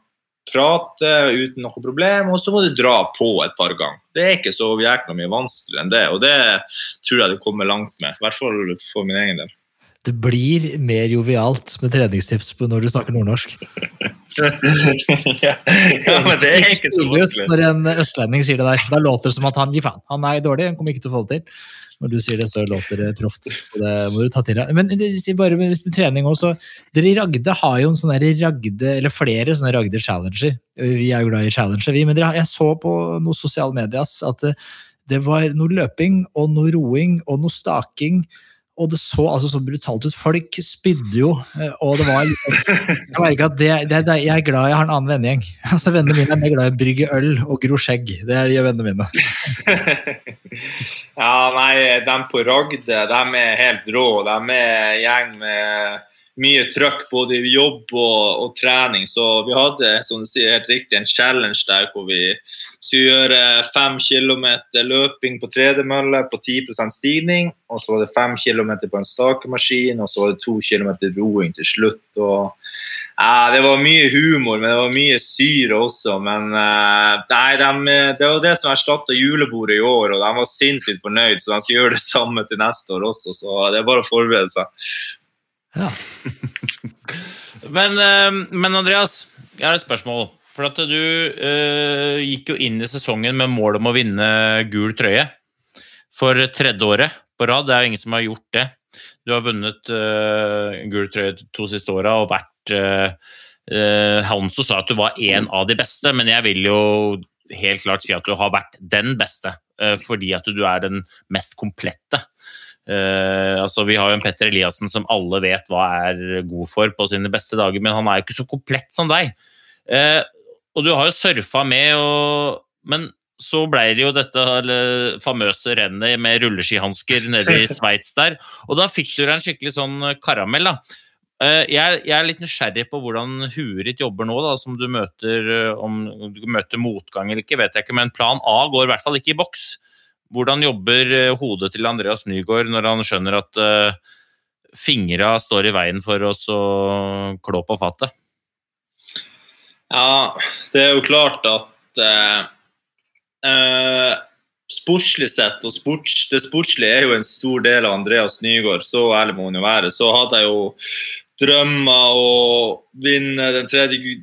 prate uten noe problem, og så må du dra på et par ganger. Det er ikke så jækla mye vanskeligere enn det, og det tror jeg du kommer langt med. I hvert fall for min egen del. Det blir mer jovialt med treningstips når du snakker nordnorsk. ja, men det er ikke så vanskelig. Når en østlending sier det der, da låter det som at han gir faen. Han er dårlig, han kommer ikke til å få det til. Når du sier det, så låter det proft. Så det må du ta til deg. Men bare med, trening også. Dere i Ragde har jo en sånn Ragde, eller flere sånne Ragde Challenger. Vi er jo glad i Challenger, vi. Men dere, jeg så på noe sosiale medier at det, det var noe løping og noe roing og noe staking og det så altså så brutalt ut. Folk spydde jo, eh, og det var Jeg merker at det, det, det, jeg er glad jeg har en annen vennegjeng. Altså, Vennene mine er mer glad i å brygge øl og gro skjegg. Det de vennene mine. ja, nei, de på Ragde, de er helt rå. De er en gjeng med mye trøkk både i jobb og, og, trening. Så vi hadde som du sier, helt riktig, en challenge der hvor vi skulle gjøre fem kilometer løping på tredemølle på 10% stigning. Og så var det fem kilometer på en stakemaskin, og så var det to kilometer roing til slutt. Og, ja, det var mye humor, men det var mye syre også. Men uh, nei, de, det var det som erstatta julebordet i år, og de var sinnssykt fornøyd, så de skal gjøre det samme til neste år også. Så det er bare å forberede seg. Ja. men, eh, men, Andreas, jeg har et spørsmål. For at du uh, gikk jo inn i sesongen med mål om å vinne gul trøye for tredje året på rad. Det er jo ingen som har gjort det. Du har vunnet uh, gul trøye de to siste åra og vært uh, uh, Hanso sa at du var en av de beste, men jeg vil jo helt klart si at du har vært den beste. Fordi at du er den mest komplette. Uh, altså Vi har jo en Petter Eliassen som alle vet hva er god for på sine beste dager, men han er jo ikke så komplett som deg. Uh, og du har jo surfa med, og, men så ble det jo dette famøse rennet med rulleskihansker nede i Sveits der. Og da fikk du deg en skikkelig sånn karamell. da. Uh, jeg, er litt nysgjerrig på hvordan huet ditt jobber nå, da, som du møter om du møter motgang eller ikke, vet jeg ikke, men plan A går i hvert fall ikke i boks. Hvordan jobber eh, hodet til Andreas Nygaard når han skjønner at uh, fingra står i veien for oss å klå på fatet? Ja, det er jo klart at uh, uh, sportslig sett, og sports, det sportslige er jo en stor del av Andreas Nygaard, så ærlig må hun jo være, så hadde jeg jo drømmer å vinne den tredje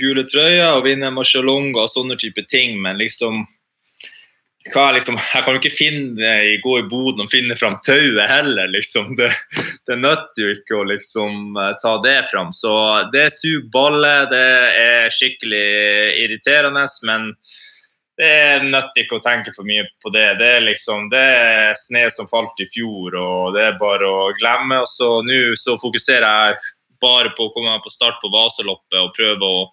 gule trøya og vinne Marcialonga og sånne type ting, men liksom liksom, jeg kan jo ikke finne, gå i boden og finne fram tauet heller. Liksom. Det, det nytter jo ikke å liksom, eh, ta det fram. Så det suger balle. Det er skikkelig irriterende, men det er nødt ikke å tenke for mye på det. Det er liksom, det er sne som falt i fjor, og det er bare å glemme. Og så nå så fokuserer jeg bare på å komme meg på start på Vasaloppet og prøve å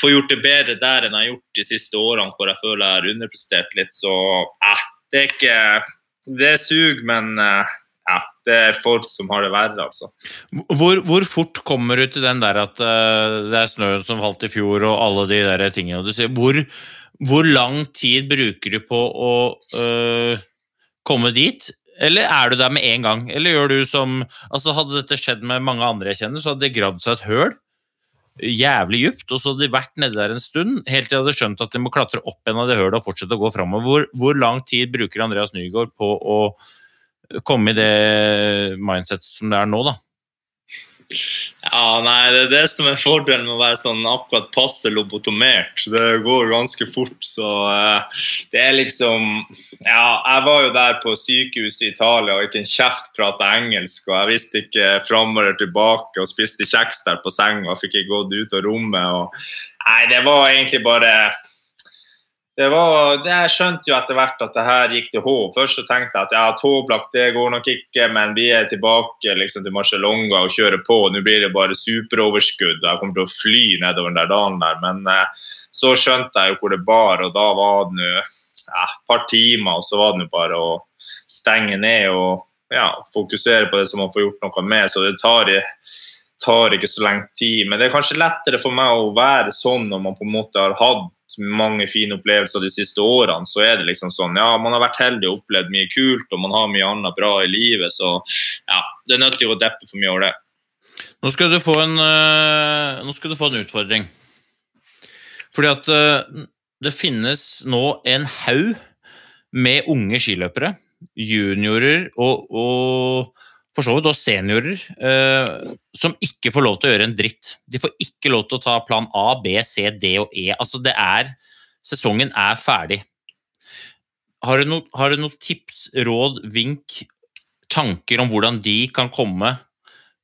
få gjort det bedre der enn jeg har gjort de siste årene, hvor jeg føler jeg har underprestert litt. Så eh, det er ikke Det suger, men eh, ja, det er folk som har det verre, altså. Hvor, hvor fort kommer du til den der at uh, det er snøen som falt i fjor, og alle de der tingene du sier? Hvor, hvor lang tid bruker du på å øh, komme dit? Eller er du der med en gang? Eller gjør du som altså Hadde dette skjedd med mange andre jeg kjenner, så hadde det gravd seg et høl jævlig djupt, og så hadde de vært nede der en stund, helt til de hadde skjønt at de må klatre opp en av det hølet og fortsette å gå framover. Hvor, hvor, lang tid bruker Andreas Nygaard på å komme i det mindsetet som det er nå, da. Ja, nei, det er det som er fordelen med å være sånn akkurat passe lobotomert. Det går ganske fort, så uh, det er liksom Ja, jeg var jo der på sykehuset i Italia og ikke en kjeft prata engelsk, og jeg visste ikke fram eller tilbake og spiste kjeks der på senga og fikk ikke gått ut av rommet og Nei, det var egentlig bare var, jeg skjønte jo etter hvert at det her gikk til H. Først så tenkte jeg at ja, tåblakk det går nok ikke, men vi er tilbake liksom, til Marcialonga og kjører på. Nå blir det bare superoverskudd. Jeg kommer til å fly nedover den der dalen der. Men eh, så skjønte jeg jo hvor det bar, og da var det nå ja, et par timer, og så var det nå bare å stenge ned og ja, fokusere på det som man får gjort noe med. Så det tar, tar ikke så lenge tid. Men det er kanskje lettere for meg å være sånn når man på en måte har hatt mange fine opplevelser de siste årene, så er det liksom sånn Ja, man har vært heldig og opplevd mye kult, og man har mye annet bra i livet, så ja, det er nødt til å deppe for mye over det. Nå skal du få en, uh, nå skal du få en utfordring. Fordi at uh, det finnes nå en haug med unge skiløpere, juniorer og, og for så vidt også seniorer, eh, som ikke får lov til å gjøre en dritt. De får ikke lov til å ta plan A, B, C, D og E. Altså, det er Sesongen er ferdig. Har du noen du noen tips, råd, vink, tanker om hvordan de kan komme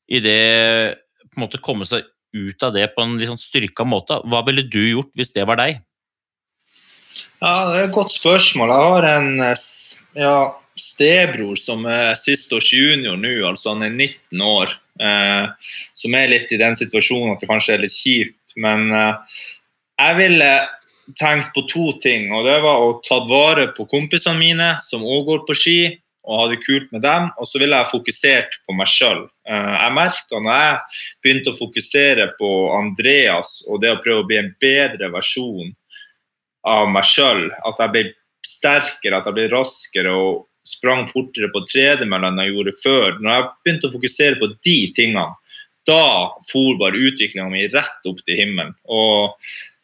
i det på en måte komme seg ut av det på en litt sånn styrka måte? Hva ville du gjort hvis det var deg? Ja, Det er et godt spørsmål. Jeg har en ja, stebror som er siste års junior nå, altså han er 19 år. Eh, som er litt i den situasjonen at det kanskje er litt kjipt. Men eh, jeg ville tenkt på to ting. og Det var å ta vare på kompisene mine som òg går på ski, og ha det kult med dem. Og så ville jeg fokusert på meg sjøl. Eh, jeg merka når jeg begynte å fokusere på Andreas og det å prøve å bli en bedre versjon av meg sjøl, at jeg ble sterkere, at jeg ble raskere og sprang fortere på tredemølla enn jeg gjorde før. Når jeg begynte å fokusere på de tingene, da for bare utviklinga mi rett opp til himmelen. Og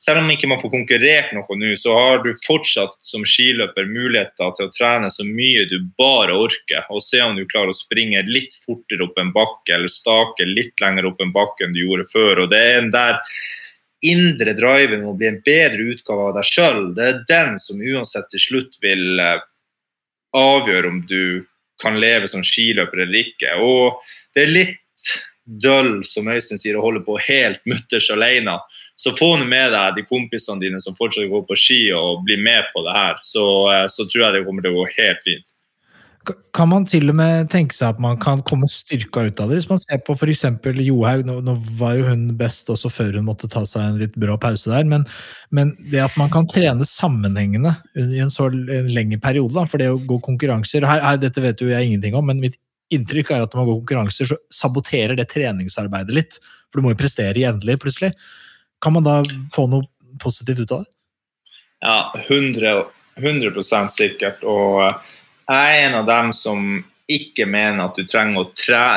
selv om ikke man får konkurrert noe nå, så har du fortsatt som skiløper muligheter til å trene så mye du bare orker, og se om du klarer å springe litt fortere opp en bakke eller stake litt lenger opp en bakke enn du gjorde før. Og det er en der indre driven å bli en bedre utgave av deg sjøl, det er den som uansett til slutt vil eh, avgjør om du kan leve som skiløper eller ikke. Og det er litt døll, som Øystein sier, å holde på helt mutters alene. Så få med deg de kompisene dine som fortsatt går på ski og blir med på det her. Så, eh, så tror jeg det kommer til å gå helt fint. Kan man til og med tenke seg at man kan komme styrka ut av det? Hvis man ser på f.eks. Johaug, nå, nå, var jo hun best også før hun måtte ta seg en litt bra pause der, men, men det at man kan trene sammenhengende i en så lengre periode, da, for det å gå konkurranser her, her, Dette vet jo jeg ingenting om, men mitt inntrykk er at når man går konkurranser, så saboterer det treningsarbeidet litt. For du må jo prestere jevnlig, plutselig. Kan man da få noe positivt ut av det? Ja, 100, 100% sikkert. og jeg er en av dem som ikke mener at du trenger å,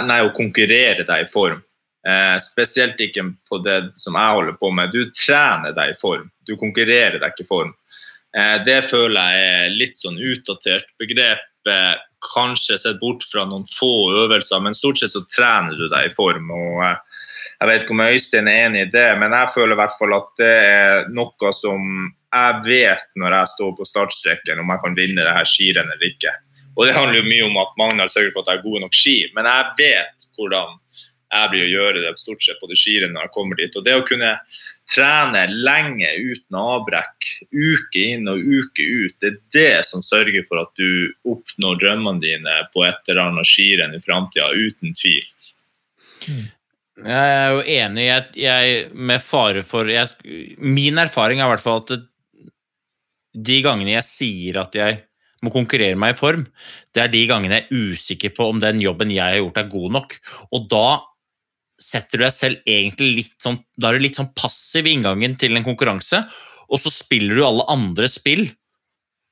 nei, å konkurrere deg i form. Eh, spesielt ikke på det som jeg holder på med. Du trener deg i form, du konkurrerer deg ikke i form. Eh, det føler jeg er litt sånn utdatert begrep. Eh, kanskje sett bort fra noen få øvelser, men stort sett så trener du deg i form. og eh, Jeg vet ikke om Øystein er enig i det, men jeg føler i hvert fall at det er noe som jeg vet når jeg står på startstreken om jeg kan vinne det her skirennet eller ikke. Og det handler jo mye om at Magnar sørger for at jeg har gode nok ski, men jeg vet hvordan jeg blir å gjøre det stort sett på det skirennet når jeg kommer dit. Og det å kunne trene lenge uten avbrekk, uke inn og uke ut, det er det som sørger for at du oppnår drømmene dine på et eller annet skirenn i framtida, uten tvil. Jeg er jo enig jeg, jeg, med fare for jeg, Min erfaring er i hvert fall at de gangene jeg sier at jeg må konkurrere meg i form, det er de gangene jeg er usikker på om den jobben jeg har gjort, er god nok. Og da setter du deg selv egentlig litt sånn Da er du litt sånn passiv i inngangen til en konkurranse, og så spiller du alle andre spill,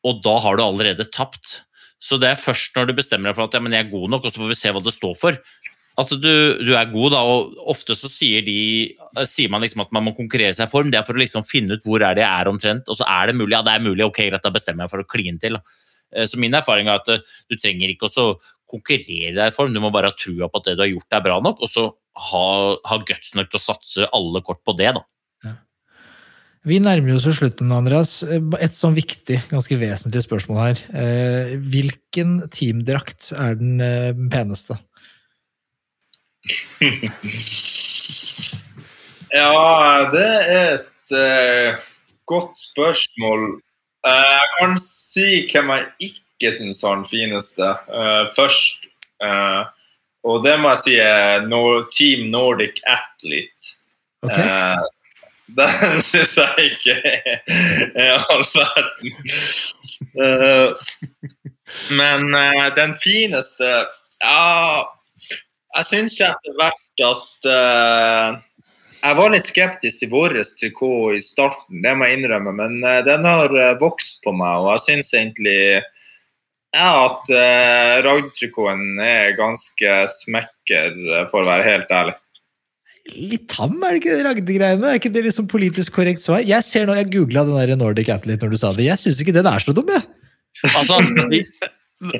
og da har du allerede tapt. Så det er først når du bestemmer deg for at ja, jeg er god nok, og så får vi se hva det står for, at du, du, er god, da, og ofte så sier, de, sier, man liksom at man må konkurrere seg i form. Det er for å liksom finne ut hvor er det jeg er omtrent, og så er det mulig. Ja, det er mulig, ok, greit, da bestemmer jeg for å kline til. Eh, så min erfaring er at eh, du trenger ikke å konkurrere deg i form. Du må bare ha trua på at det du har gjort, er bra nok, og så ha, ha guts nok til å satse alle kort på det. da. Vi nærmer oss jo slutten, Andreas. Et sånn viktig, ganske vesentlig spørsmål her. Eh, Hvilken teamdrakt er den eh, peneste? Ja, det er et eh, godt spørsmål. Eh, jeg kan si hvem jeg ikke syns har den fineste eh, først. Eh, og det må jeg si er Team Nordic Athlete. Okay. Eh, den syns jeg ikke er, all verden. Uh, men uh, den fineste Ja, jeg syns etter hvert at uh, Jeg var litt skeptisk til vår trikot i starten, det må jeg innrømme, men den har vokst på meg, og jeg syns egentlig ja, at uh, Ragd-trikoten er ganske smekker, eh, for å være helt ærlig. Litt tam, er det ikke det Ragde-greiene? Er ikke det liksom politisk korrekt svar? Jeg ser nå, jeg googla den der Nordic Athlete når du sa det. Jeg syns ikke den er så dum, jeg. Altså,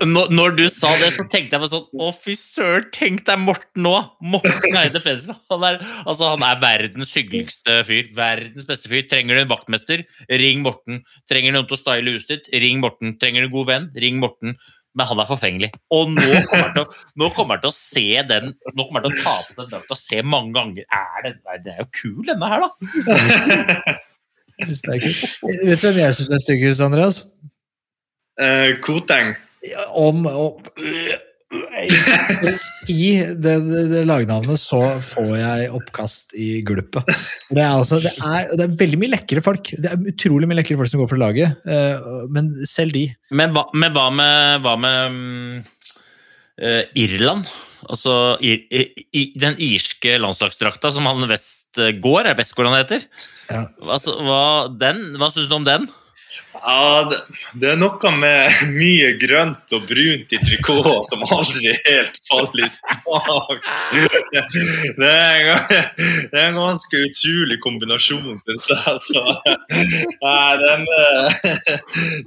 når, når du sa det, så tenkte jeg på sånn Å, fy søren, tenk deg Morten nå! Morten Eide Pedersen. Han er, altså, han er verdens hyggeligste fyr. Verdens beste fyr. Trenger du en vaktmester? Ring Morten. Trenger du noen til å style huset ditt? Ring Morten. Trenger du en god venn? Ring Morten. Men han er forfengelig. Og nå kommer han til, å- nå kommer til å se den Nå kommer han til å ta på den drakta og se mange ganger. Er det, nei, det er jo kul, denne her, da! Jeg synes det er kult. Vet du hvem jeg syns er styggest, Andreas? Uh, Koteng. Om, å I det, det, det lagnavnet så får jeg oppkast i gulpet. Det er, altså, det, er, det er veldig mye lekre folk. Det er utrolig mye lekre folk som går for laget, eh, men selv de Men hva, men hva med, hva med um, uh, Irland? Altså i, i, den irske landslagsdrakta som han Westgård, er det Westgård han heter? Ja. Altså, hva, den, hva syns du om den? Ja, det, er noe med mye grønt og brunt i trikot som aldri helt faller i smak. Det, er, en ganske utrolig kombinasjon, syns jeg. Så, nei, den, eh,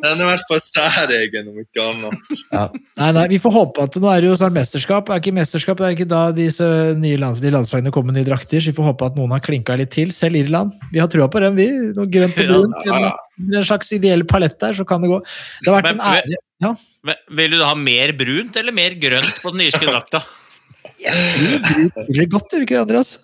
den er i hvert fall særegen, om ikke annet. Ja. Nei, nei, vi får håpe at Nå er det jo snart mesterskap. Er ikke mesterskap, er ikke da disse nye lands, de landslagene kommer med nye drakter, så vi får håpe at noen har klinka litt til. Selv Irland. Vi har trua på dem, vi. Noe grønt og Ja, brunt. ja, ja. En, en slags ideell palett der, så kan det gå. Det har vært en Men- ære. Ja, Men Vil du ha mer brunt eller mer grønt på den irske drakta? jeg tror brunt blir godt, gjør det ikke det, Andreas?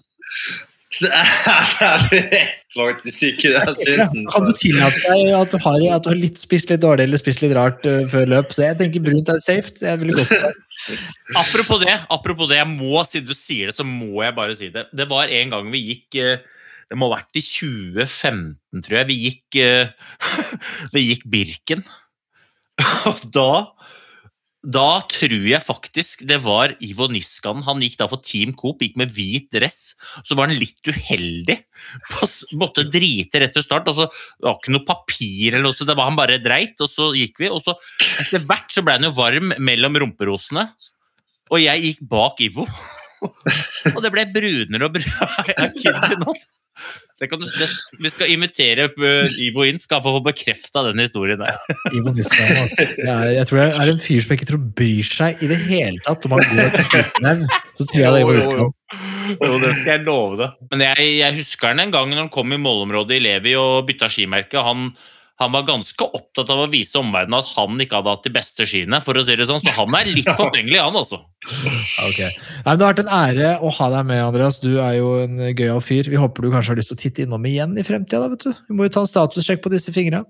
Det er, det vet faktisk ikke det. Jeg syns Kan du tillate deg at du har, at du har litt spist litt dårlig eller spist litt rart uh, før løp? Så jeg tenker brunt er safe. Jeg ville gått for det. Apropos det, apropos det, jeg må, siden du sier det, så må jeg bare si det. Det var en gang vi gikk eh, Det må ha vært i 2015, tror jeg. Vi gikk, uh, vi gikk Birken. Og da da tror jeg faktisk det var Ivo Niskan. Han gikk da for Team Coop, gikk med hvit dress. Så var han litt uheldig. Måtte drite rett før start. og så Det var ikke noe papir, eller noe, så det var han bare dreit. Og så gikk vi, og så etter hvert så ble han jo varm mellom rumperosene. Og jeg gikk bak Ivo. Og det ble brunere og brunere. Du, det, vi skal invitere uh, Ivo inn, skal få bekrefta den historien der. Ivo altså. Er, jeg tror det er en fyr som jeg ikke tror bryr seg i det hele tatt om han går etter. Så tror jeg det er Ivo Niskanen. Jo, det skal jeg love det. Men jeg, jeg husker han en gang når han kom i målområdet i Levi og bytta skimerke. Han, han var ganske opptatt av å vise omverdenen at han ikke hadde hatt de beste skiene. for å si det sånn, Så han er litt forfengelig, han også. Ok. Nei, men det har vært en ære å ha deg med, Andreas. Du er jo en gøyal fyr. Vi håper du kanskje har lyst til å titte innom igjen i fremtida. da, vet du. Vi må jo ta en statussjekk på disse fingra.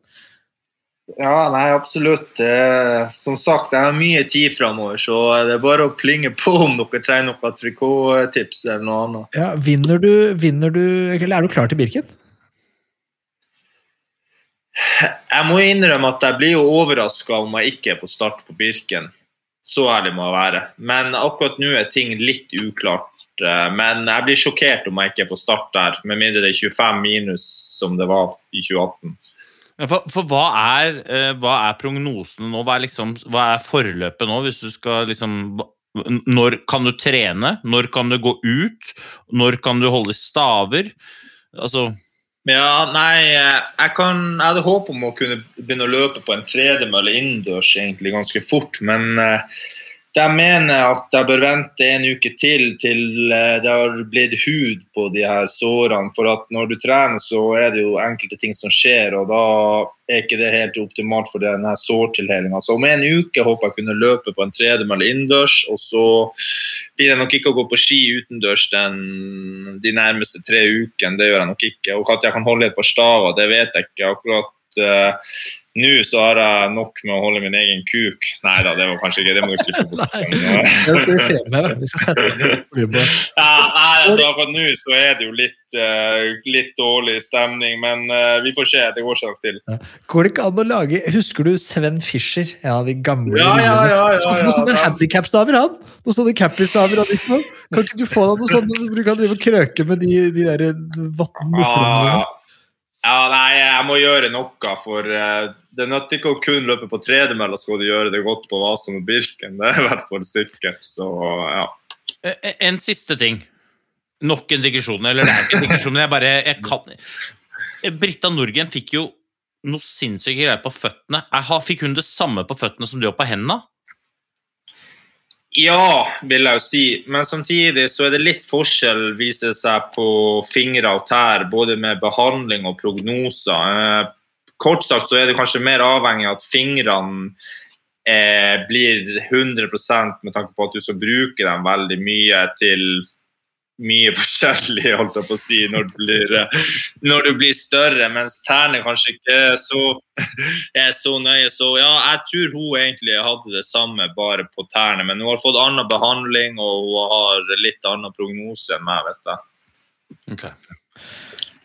Ja, nei, absolutt. Eh, som sagt, jeg har mye tid framover, så det er bare å plinge på om dere trenger noen trikottips eller noe annet. Ja, vinner du, vinner du Eller er du klar til Birken? Jeg må innrømme at jeg blir jo overraska om jeg ikke er på start på Birken. Så ærlig må jeg være. Men akkurat nå er ting litt uklart. Eh, Men jeg blir sjokkert om jeg ikke er på start der, med mindre det er 25 minus som det var i 2018. For, for hva, er, eh, hva er prognosene nå? Hva er, liksom, hva er forløpet nå? Hvis du skal liksom Når kan du trene? Når kan du gå ut? Når kan du holde staver? Altså Ja, nei, eh, jeg, kan, jeg hadde håp om å kunne begynne å løpe på en tredemølle innendørs egentlig ganske fort, men eh, de mener at jeg bør vente en uke til til eh, det har blitt hud på de her sårene. For at når du trener, så er det jo enkelte ting som skjer, og da er ikke det helt optimalt for denne sårtilhelinga. Så om en uke håper jeg kunne løpe på en tredemølle innendørs, og så blir det nok ikke å gå på ski utendørs den, de nærmeste tre ukene. Det gjør jeg nok ikke. Og at jeg kan holde et par staver, det vet jeg ikke. akkurat uh, nå så har jeg nok med å holde min egen kuk. Nei da, det var kanskje ikke det. må du klippe bort. Det skal vi fremheve. Vi skal sette det på. Ja, nei, altså, akkurat nå så er det jo litt, uh, litt dårlig stemning, men uh, vi får se. Det går seg nok til. Går det ikke an å lage Husker du Sven Fischer? Ja, de gamle Ja, ja, ja, ja, ja, Noen sånne ja. handikapstaver, han! Noen sånne cappiestaver. han gikk på. Kan ikke du få deg noe sånt, så du kan drive og krøke med de, de der vatten Ja, ja, nei, jeg må gjøre noe, for eh, det nytter ikke å kun løpe på tredemølla, skal du gjøre det godt på Vasen og Birken. Det er i hvert fall sikkert. Så ja. Eh, En siste ting. Nok en digresjon. Eller det er ikke en digresjon, men jeg bare jeg kan Eh, Britta Norgren fikk jo noe sinnssyke greier på føttene. Fikk hun det samme på føttene som du har på hendene? Ja, vil jeg jo si. Men samtidig så er det litt forskjell, viser seg, på fingre og tær, både med behandling og prognoser. Kort sagt så er det kanskje mer avhengig av at fingrene eh, blir 100% med tanke på at du skal bruke dem veldig mye til mye forskjellig, holdt jeg på å si, når du blir, eh, når du blir større, mens tærne kanskje ikke er så, er så nøye. Så ja, jeg tror hun egentlig hadde det samme, bare på tærne. Men hun har fått annen behandling, og hun har litt annen prognose enn meg, vet jeg.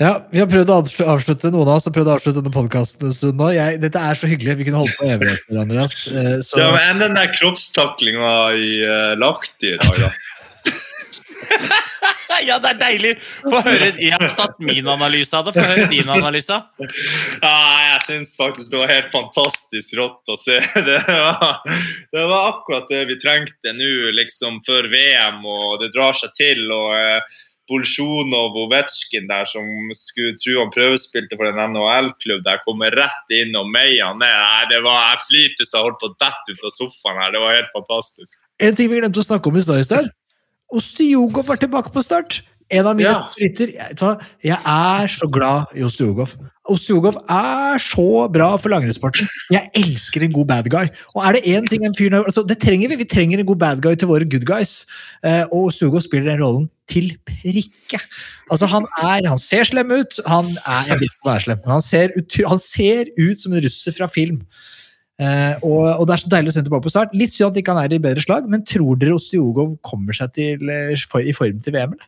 Ja, Vi har prøvd å avslutte noen av oss har prøvd å avslutte denne podkasten en stund nå. Jeg, dette er så hyggelig. Vi kunne holdt på evigheter, Andreas. Eh, Så, Ja, men enn den der kroppstaklinga i uh, Lahti i dag, da. Ja, det er deilig! Få høre. Jeg har tatt min analyse av det. Få høre din analyse. Ja, jeg syns faktisk det var helt fantastisk rått å se. Det var, det var akkurat det vi trengte nå, liksom før VM, og det drar seg til. og eh, Bolsjunov Ovetsjkin der som skulle tro han prøvespilte for en NHL-klubb, der kommer rett inn og meier han ned. Jeg flirte så jeg holdt på å dette ut av sofaen her. Det var helt fantastisk. En ting vi glemte å snakke om i stad. Ostjogov var tilbake på start. En av mine Ja. favoritter. Jeg, er så glad i Ostjogov. Ostjogov er så bra for langrennssporten. Jeg elsker en god bad guy. Og er det én ting en fyr altså, Det trenger vi. Vi trenger en god bad guy til våre good guys. Eh, og Ostjogov spiller den rollen til prikke. Altså, han er Han ser slem ut. Han er Jeg vet ikke om han være slem. men Han ser, ut, han ser ut som en russer fra film. Uh, og, og det er så deilig å se ham tilbake på start. Litt synd at ikke han er i bedre slag, men tror dere Ostiogov kommer seg til, eh, for, i form til VM? eller?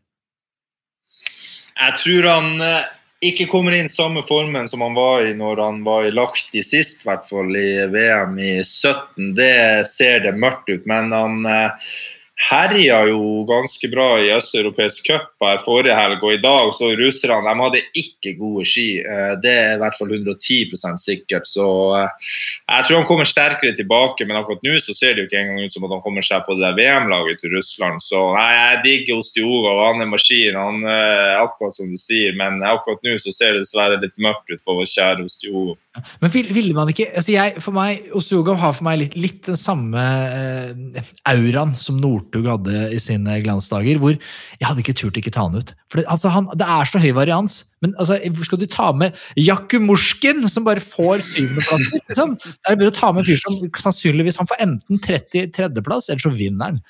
Jeg tror han eh, ikke kommer inn samme formen som han var i når han var i Lahti sist, i hvert fall i VM i 17. Det ser det mørkt ut, men han eh, herja jo ganske bra i østeuropeisk cup her forrige helg, og i dag så russerne de hadde ikke gode ski. Eh, Det er i hvert fall 110% sikkert, så eh, jeg tror han kommer sterkere tilbake, men akkurat nå så ser det jo ikke engang ut som at han kommer seg på det der VM-laget til Russland. Så nei, jeg digger Ostiogov, han er maskin, han er akkurat som du sier, men akkurat nå så ser det dessverre litt mørkt ut for vår kjære Ostiogov. Men ville man ikke altså jeg, for meg, Ostjogov har for meg litt, litt den samme eh, auraen som Northug hadde i sine glansdager, hvor jeg hadde ikke turt ikke ta han ut. For det, altså han, det er så høy varians. Men altså, skal du ta med Jakumushkin, som bare får syvendeplass? Liksom? Det er bare å ta med en fyr som sannsynligvis han får enten 30 tredjeplass, eller så vinner han.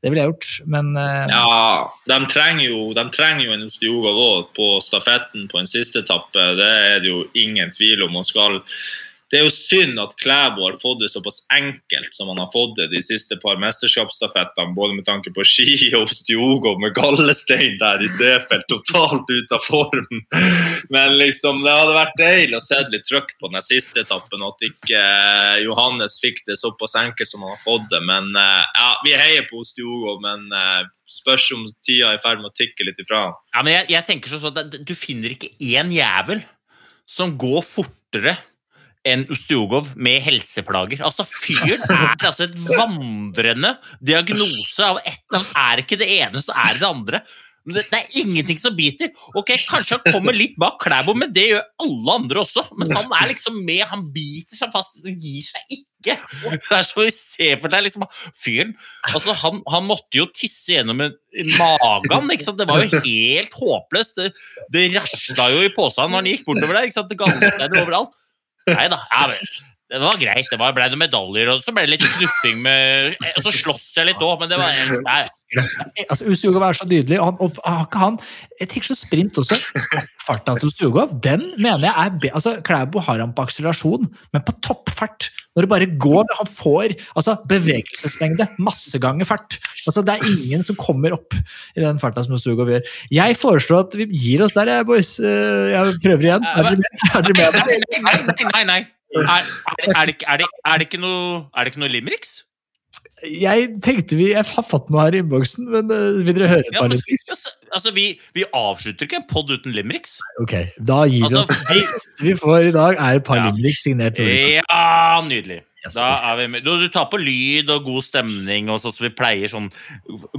Det ville jeg gjort, men uh... Ja, de trenger jo, de trenger jo en Osteoga òg på stafetten på en siste etappe. Det er det jo ingen tvil om. Og skal det er jo synd at Klæbo har fått det såpass enkelt som han har fått det de siste par mesterskapsstafettene, både med tanke på ski og Stjogov med gallestein der i Seefeld, totalt ute av form. Men liksom, det hadde vært deilig å se litt trøkk på den siste etappen, at ikke eh, Johannes fikk det såpass enkelt som han har fått det. Men eh, ja, vi heier på Stjogov, men eh, spørs om tida er i ferd med å tikke litt ifra. Ja, men jeg, jeg tenker sånn at Du finner ikke én jævel som går fortere enn Ustjogov med helseplager. Altså, Fyren er altså et vandrende diagnose av ett Han er ikke det ene, så er det det andre. Det, det er ingenting som biter. Ok, Kanskje han kommer litt bak Klæbo, men det gjør alle andre også. Men han er liksom med, han biter seg fast og gir seg ikke. Det er så vi ser for deg liksom, fyren altså, han, han måtte jo tisse gjennom magen. ikke sant? Det var jo helt håpløst. Det, det rasla jo i posen når han gikk bortover der. ikke sant? Det galvesteiner overalt. Nei da. Ja, men, det var greit. Det var, ble noen medaljer, og så ble det litt knuffing med Og så sloss jeg litt òg, men det var nei, Altså, Ustjugov er så nydelig. Og, han, har ikke han tenker så sprint også. Farta til Ustjugov, den mener jeg er altså, Klæbo har han på akselerasjon, men på toppfart. Når det bare går Han får altså, bevegelsesmengde, masse ganger fart. Altså, det er ingen som kommer opp i den farta som Ustjugov gjør. Jeg foreslår at vi gir oss der, jeg, boys. Eh, Jeg prøver igjen. Er dere med? Er dere med? nei, nei, nei, nei. Er, det, ikke- noe, er limericks? Jeg tenkte vi Jeg har fått noe her i innboksen, men uh, vil dere høre et Ja, par men, litt? altså, altså, vi, vi avslutter ikke en pod uten limericks. Ok, da gir vi Altså, oss. vi- Det vi får i dag, er et par Ja. limericks signert Ja, nydelig. Da er vi med. Du, du tar på lyd og god stemning, og sånn som vi pleier. sånn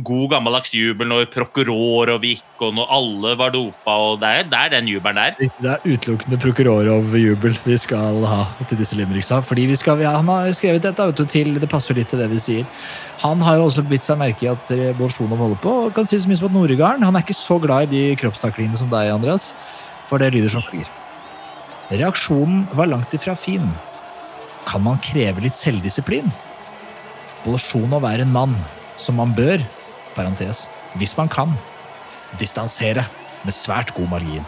God gammeldags jubel når prokuror og gikk, og når alle var dopa. og Det er, det er den jubelen der. Det er utelukkende Prokurorov-jubel vi skal ha til disse limericksa. Fordi vi skal, ja, han har skrevet dette vet du, til Det passer litt til det vi sier. Han har jo også bitt seg merke i at Bolsjunov holder på, og kan si så mye som at Noregarden han er ikke så glad i de kroppstaklingene som deg, Andreas. For det lyder som følger. Reaksjonen var langt ifra fin. Kan man kreve litt selvdisiplin? Bolsjunov er en mann som man bør, parentes, hvis man kan, distansere med svært god margin.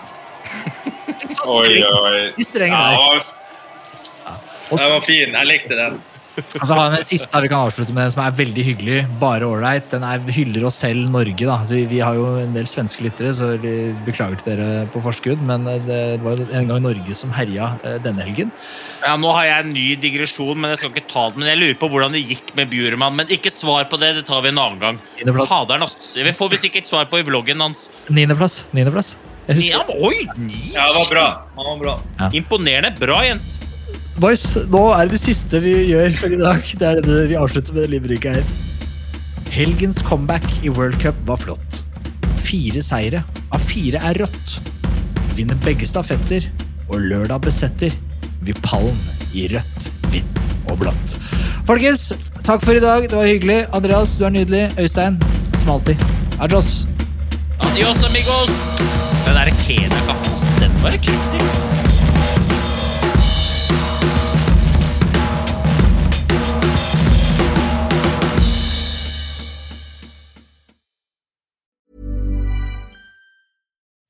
Oi, oi. Streng Ja. Det den var fin. Jeg likte den. Og så den siste vi kan avslutte med, som er veldig hyggelig. Bare ålreit. Den er, hyller oss selv, Norge. da. Altså, vi, vi har jo en del svenske lyttere, så vi beklager til dere på forskudd. Men eh, det var en gang Norge som herja eh, denne helgen. Ja, Nå har jeg en ny digresjon, men jeg skal ikke ta den. Men jeg lurer på hvordan det gikk med Bjurman. Men ikke svar på det, det tar vi en annen gang. Faderen, ass. Vi får vi sikkert svar på i vloggen hans. Niendeplass. Niendeplass. Ja, oi, ni. Ja, det var bra. Det var bra. Imponerende. Bra, Jens. Boys, nå er det det siste vi gjør for i dag. Det er det vi avslutter med det livrykket her. Helgens comeback i World Cup var flott. Fire seire av fire er rått. Vinner begge stafetter, og lørdag besetter vi pallen i rødt, hvitt og blått. Folkens, takk for i dag. Det var hyggelig. Andreas, du er nydelig. Øystein, som alltid. Adios. Adios, amigos. Den derre Kenya-kaffen, den var kraftig.